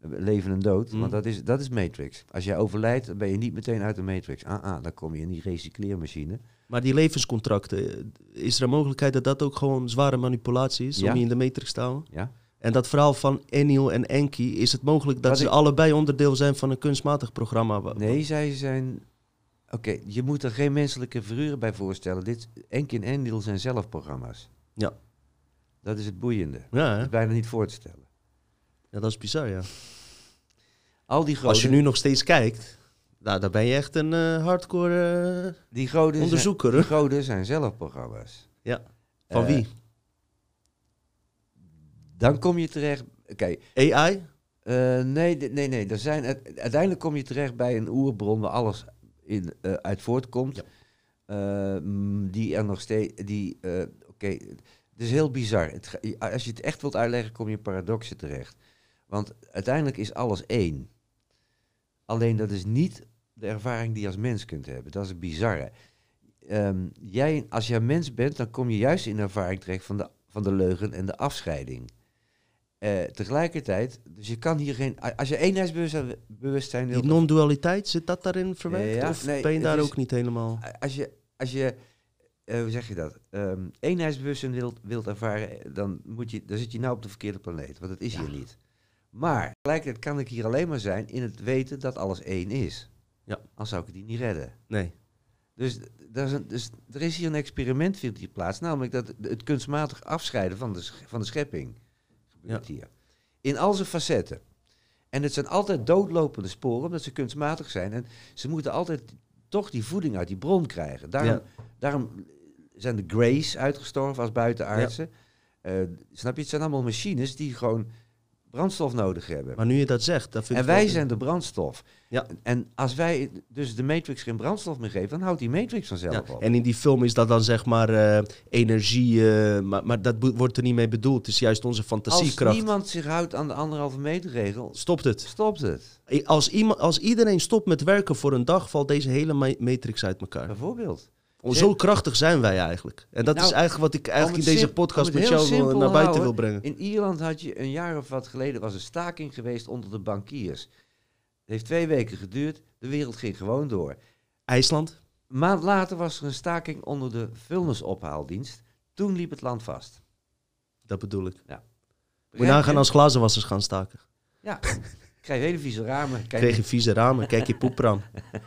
leven en dood. Mm. Want dat is, dat is Matrix. Als jij overlijdt, dan ben je niet meteen uit de Matrix. Ah, ah, dan kom je in die recycleermachine. Maar die levenscontracten, is er een mogelijkheid dat dat ook gewoon zware manipulatie is Ja. om je in de matrix te houden? Ja? En dat verhaal van Enil en Enki, is het mogelijk dat ze ik- allebei onderdeel zijn van een kunstmatig programma? Nee, zij zijn... Oké, je moet er geen menselijke figuren bij voorstellen. Dit, Enki en Enlil zijn zelf programma's. Ja. Dat is het boeiende. Ja, Dat is bijna niet voor te stellen. ja, dat is bizar, ja. Al die goden, Als je nu nog steeds kijkt, nou, dan ben je echt een eh, hardcore eh, die goden onderzoeker. Zijn, die goden zijn zelf programma's. Ja. Van Eh, wie? Dan kom je terecht... Oké, AI? Eh, nee, nee, nee. Er zijn, uiteindelijk kom je terecht bij een oerbron waar alles in, eh, uit voortkomt. Ja. Eh, mm, die er nog steeds. Die, Oké, Het is heel bizar. Het, als je het echt wilt uitleggen, kom je in paradoxen terecht. Want uiteindelijk is alles één. Alleen dat is niet de ervaring die je als mens kunt hebben. Dat is het bizarre. Ehm, jij, als jij mens bent, dan kom je juist in de ervaring terecht van de, van de leugen en de afscheiding. Eh, tegelijkertijd, dus je kan hier geen... Als je eenheidsbewustzijn Die non-dualiteit, zit dat daarin verwerkt? Ja, of nee, ben je daar is- ook niet helemaal... als je, als je eh, hoe zeg je dat, Ehm eenheidsbewustzijn wilt, wilt ervaren, eh, dan, moet je, dan zit je nou op de verkeerde planeet, want dat is Ja. hier niet. Maar tegelijkertijd kan ik hier alleen maar zijn in het weten dat alles één is. Ja. Anders zou ik het hier niet redden. Nee. Dus, dat is een, dus er is hier een experiment vindt hier plaats, namelijk dat het kunstmatig afscheiden van de, van de schepping gebeurt hier. In al zijn facetten. En het zijn altijd doodlopende sporen, omdat ze kunstmatig zijn. En ze moeten altijd toch die voeding uit die bron krijgen. Daarom, daarom zijn de Greys uitgestorven als buitenaardsen. Eh, snap je? Het zijn allemaal machines die gewoon brandstof nodig hebben. Maar nu je dat zegt, dat vind En ik wel- wij zijn de brandstof. Ja. En als wij dus de Matrix geen brandstof meer geven, dan houdt die Matrix vanzelf Ja, op. en in die film is dat dan zeg maar eh, energie, eh, maar, maar dat wordt er niet mee bedoeld. Het is juist onze Als fantasiekracht. niemand zich houdt aan de anderhalve meter regel, Stopt het. stopt het. Als, iemand, als iedereen stopt met werken voor een dag, valt deze hele ma- matrix uit elkaar. Bijvoorbeeld. Zo krachtig zijn wij eigenlijk. En dat Nou, is eigenlijk wat ik eigenlijk in deze podcast met jou wil- naar buiten houden, wil brengen. In Ierland had je een jaar of wat geleden was een staking geweest onder de bankiers. Het heeft twee weken geduurd. De wereld ging gewoon door. IJsland? Een maand later was er een staking onder de vuilnisophaaldienst. Toen liep het land vast. Dat bedoel ik. Moet je Begrijp nagaan als glazenwassers gaan staken. Ja, krijg hele vieze ramen. Kijk, Kreeg je vieze ramen, kijk je poepram.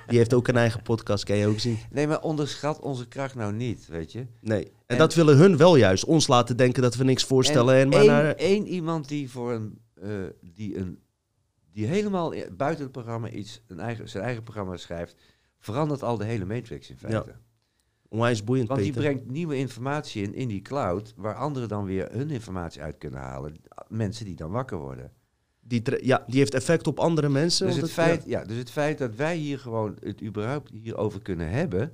Die heeft ook een eigen podcast, kan je ook zien. Nee, maar onderschat onze kracht nou niet, weet je. Nee. En, En- dat willen hun wel juist. Ons laten denken dat we niks voorstellen. En, maar één, naar, één iemand die voor een, eh, die een, die helemaal buiten het programma iets, een eigen, zijn eigen programma schrijft, verandert al de hele matrix in feite. onwijs boeiend, Want die Peter. brengt nieuwe informatie in, in die cloud, waar anderen dan weer hun informatie uit kunnen halen. Mensen die dan wakker worden. Die, ja, die heeft effect op andere mensen. Dus het, het- feit, ja. dus het feit dat wij hier gewoon het überhaupt hierover kunnen hebben.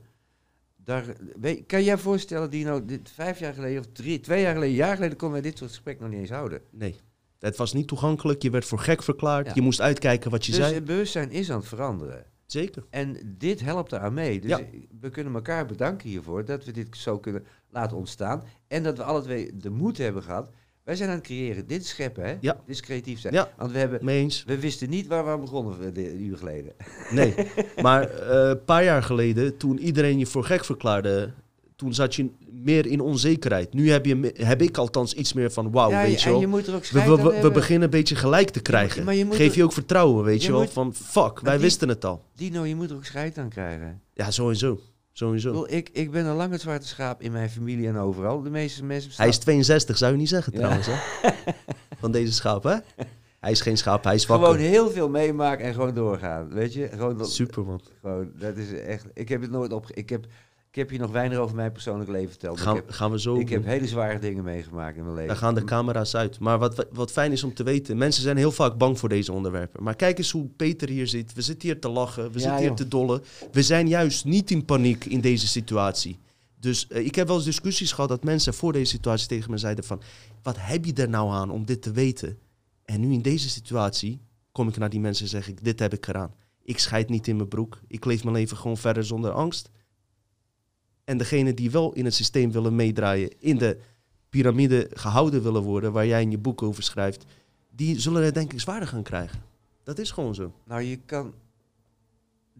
Daar, weet- kan jij voorstellen, Dino, dit vijf jaar geleden of drie, twee jaar geleden, een jaar geleden konden wij dit soort gesprek nog niet eens houden. nee. Het was niet toegankelijk. Je werd voor gek verklaard. Ja. Je moest uitkijken wat je dus zei. het bewustzijn is aan het veranderen. Zeker. En dit helpt eraan mee. Dus Ja. we kunnen elkaar bedanken hiervoor dat we dit zo kunnen laten ontstaan. En dat we alle twee de moed hebben gehad. Wij zijn aan het creëren. Dit is scheppen, hè? Ja. Dit is creatief zijn. Ja. Want we, hebben, we wisten niet waar we aan begonnen een uur geleden. Nee. <laughs> maar eh, een paar jaar geleden, toen iedereen je voor gek verklaarde, toen zat je meer in onzekerheid. Nu heb, je, heb ik althans iets meer van wauw, ja, weet je en wel. je moet er ook We, we, beginnen een beetje gelijk te krijgen. maar je moet Geef er- je ook vertrouwen, weet je, je wel. moet- Van fuck, wij die- wisten het al. Dino, je moet er ook scheid aan krijgen. Ja, sowieso. Ik, Sowieso. bedoel, ik, ik ben al lang het zwarte schaap in mijn familie en overal. De meeste mensen... Hij is 62, zou je niet zeggen Ja. trouwens, hè? <laughs> Van deze schaap, hè? Hij is geen schaap, hij is wakker. Gewoon heel veel meemaken en gewoon doorgaan. Weet je? Gewoon, Super, man. gewoon, dat is echt... Ik heb het nooit op... Ik heb, ik heb je nog weinig over mijn persoonlijk leven verteld. Gaan, ik heb, gaan we zo ik heb hele zware dingen meegemaakt in mijn leven. Daar gaan de camera's uit. Maar wat, wat fijn is om te weten, mensen zijn heel vaak bang voor deze onderwerpen. Maar kijk eens hoe Peter hier zit. We zitten hier te lachen, we Ja, zitten hier joh. te dollen. We zijn juist niet in paniek in deze situatie. Dus eh, ik heb wel eens discussies gehad dat mensen voor deze situatie tegen me zeiden van... Wat heb je er nou aan om dit te weten? En nu in deze situatie kom ik naar die mensen en zeg ik, dit heb ik gedaan. Ik scheid niet in mijn broek. Ik leef mijn leven gewoon verder zonder angst. En degene die wel in het systeem willen meedraaien, in de piramide gehouden willen worden, waar jij in je boek over schrijft, die zullen het denk ik zwaarder gaan krijgen. Dat is gewoon zo. Nou, je kan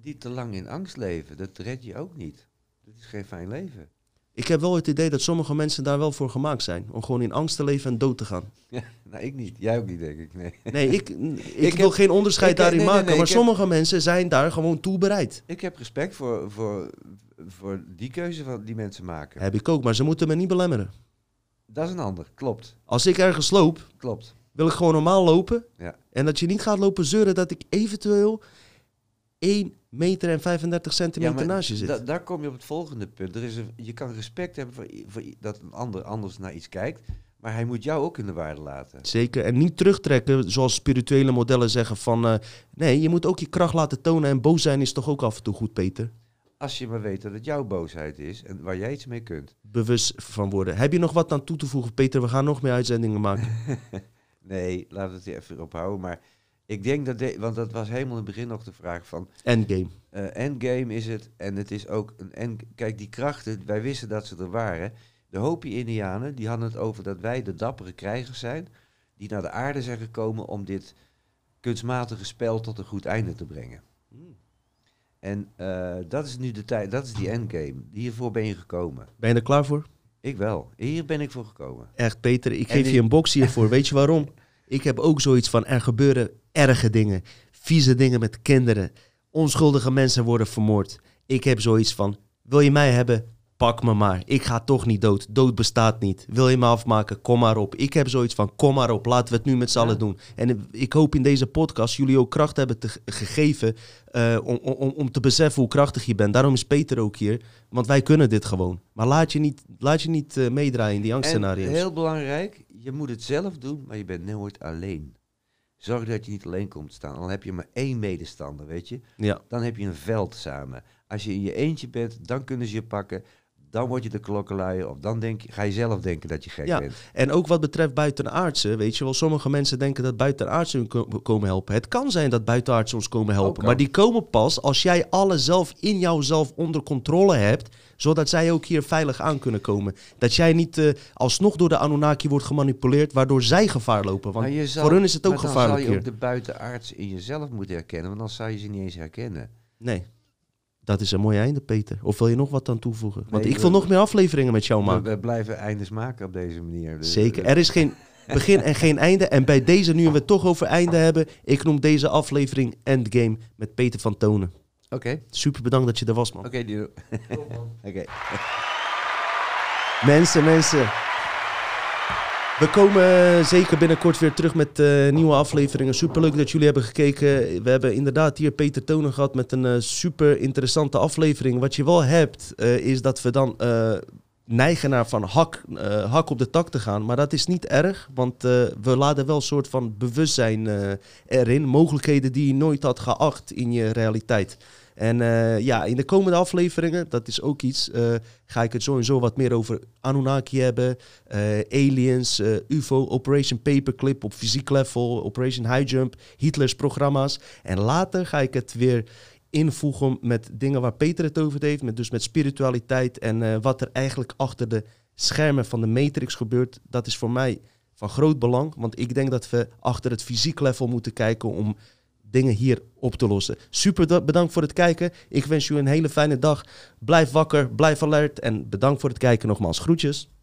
niet te lang in angst leven. Dat red je ook niet. Dat is geen fijn leven. Ik heb wel het idee dat sommige mensen daar wel voor gemaakt zijn. Om gewoon in angst te leven en dood te gaan. <laughs> Ja, nou, ik niet. Jij ook niet, denk ik. Nee. Nee, ik, <laughs> ik, wil geen onderscheid ik daarin nee, nee, maken. maar heb- sommige mensen zijn daar gewoon toe bereid. Ik heb respect voor, voor, voor die keuze van die mensen maken. Heb ik ook, maar ze moeten me niet belemmeren. Dat is een ander. Klopt. Als ik ergens loop, Klopt. wil ik gewoon normaal lopen. Ja. En dat je niet gaat lopen zeuren dat ik eventueel 1 meter en 35 centimeter naast je zit. da- daar kom je op het volgende punt. Er is een, je kan respect hebben voor, dat een ander anders naar iets kijkt. Maar hij moet jou ook in de waarde laten. Zeker. En niet terugtrekken zoals spirituele modellen zeggen van... eh, nee, je moet ook je kracht laten tonen en boos zijn is toch ook af en toe goed, Peter? Als je maar weet dat het jouw boosheid is en waar jij iets mee kunt. Bewust van worden. Heb je nog wat aan toe te voegen, Peter? We gaan nog meer uitzendingen maken. <laughs> nee, laten we het er even op houden. Maar ik denk dat, de, want dat was helemaal in het begin nog de vraag van... Endgame. Uh, endgame is het. En het is ook een end. Kijk, die krachten, wij wisten dat ze er waren. De Hopi-Indianen, die hadden het over dat wij de dappere krijgers zijn. Die naar de aarde zijn gekomen om dit kunstmatige spel tot een goed einde te brengen. En uh, dat is nu de tijd, dat is die endgame. Hiervoor ben je gekomen. Ben je er klaar voor? Ik wel. Hier ben ik voor gekomen. Echt, Peter, ik geef je een box hiervoor. Weet je waarom? <laughs> Ik heb ook zoiets van, er gebeuren erge dingen. Vieze dingen met kinderen. Onschuldige mensen worden vermoord. Ik heb zoiets van, wil je mij hebben? Pak me maar. Ik ga toch niet dood. Dood bestaat niet. Wil je me afmaken? Kom maar op. Ik heb zoiets van, kom maar op. Laten we het nu met z'n allen doen. En ik hoop in deze podcast jullie ook kracht hebben te gegeven uh, om, om, om te beseffen hoe krachtig je bent. Daarom is Peter ook hier. Want wij kunnen dit gewoon. Maar laat je niet, laat je niet uh, meedraaien in die angstscenario's. heel belangrijk, je moet het zelf doen, maar je bent nooit alleen. Zorg dat je niet alleen komt staan. Dan heb je maar één medestander, weet je. Ja. Dan heb je een veld samen. Als je in je eentje bent, dan kunnen ze je pakken. Dan word je de klokkenluier. Of dan denk je, ga je zelf denken dat je gek ja. bent. En ook wat betreft buitenaardsen, weet je wel. Sommige mensen denken dat buitenaardsen hun komen helpen. Het kan zijn dat buitenaardsen ons komen helpen. Maar die komen pas als jij alles zelf in jouzelf onder controle hebt zodat zij ook hier veilig aan kunnen komen. Dat jij niet uh, alsnog door de Anunnaki wordt gemanipuleerd, waardoor zij gevaar lopen. Want voor hun is het ook gevaarlijk dan zou je ook de buitenaards in jezelf moeten herkennen, want dan zou je ze niet eens herkennen. Nee. Dat is een mooi einde, Peter. Of wil je nog wat aan toevoegen? Want ik wil nog meer afleveringen met jou maken. We, blijven eindes maken op deze manier. Dus Zeker. Er is geen begin en geen einde. En bij deze, nu we het toch over einde hebben, ik noem deze aflevering Endgame met Peter van Tonen. Oké. Super bedankt dat je er was, man. Oké, okay, <laughs> Oké. mensen, mensen. We komen zeker binnenkort weer terug met uh, nieuwe afleveringen. Super leuk dat jullie hebben gekeken. We hebben inderdaad hier Peter Tonen gehad met een uh, super interessante aflevering. Wat je wel hebt, is dat we dan neigen naar van hak, hak op de tak te gaan. Maar dat is niet erg, want we laden wel een soort van bewustzijn erin. Mogelijkheden die je nooit had geacht in je realiteit. En uh, ja, in de komende afleveringen, dat is ook iets, uh, ga ik het sowieso wat meer over Anunnaki hebben, uh, aliens, UFO, Operation Paperclip op fysiek level, Operation High Jump, Hitlers programma's. En later ga ik het weer invoegen met dingen waar Peter het over heeft, met, dus met spiritualiteit en wat er eigenlijk achter de schermen van de Matrix gebeurt. Dat is voor mij van groot belang, want ik denk dat we achter het fysiek level moeten kijken om dingen hier op te lossen. Super bedankt voor het kijken. Ik wens u een hele fijne dag. Blijf wakker, blijf alert en bedankt voor het kijken nogmaals. Groetjes.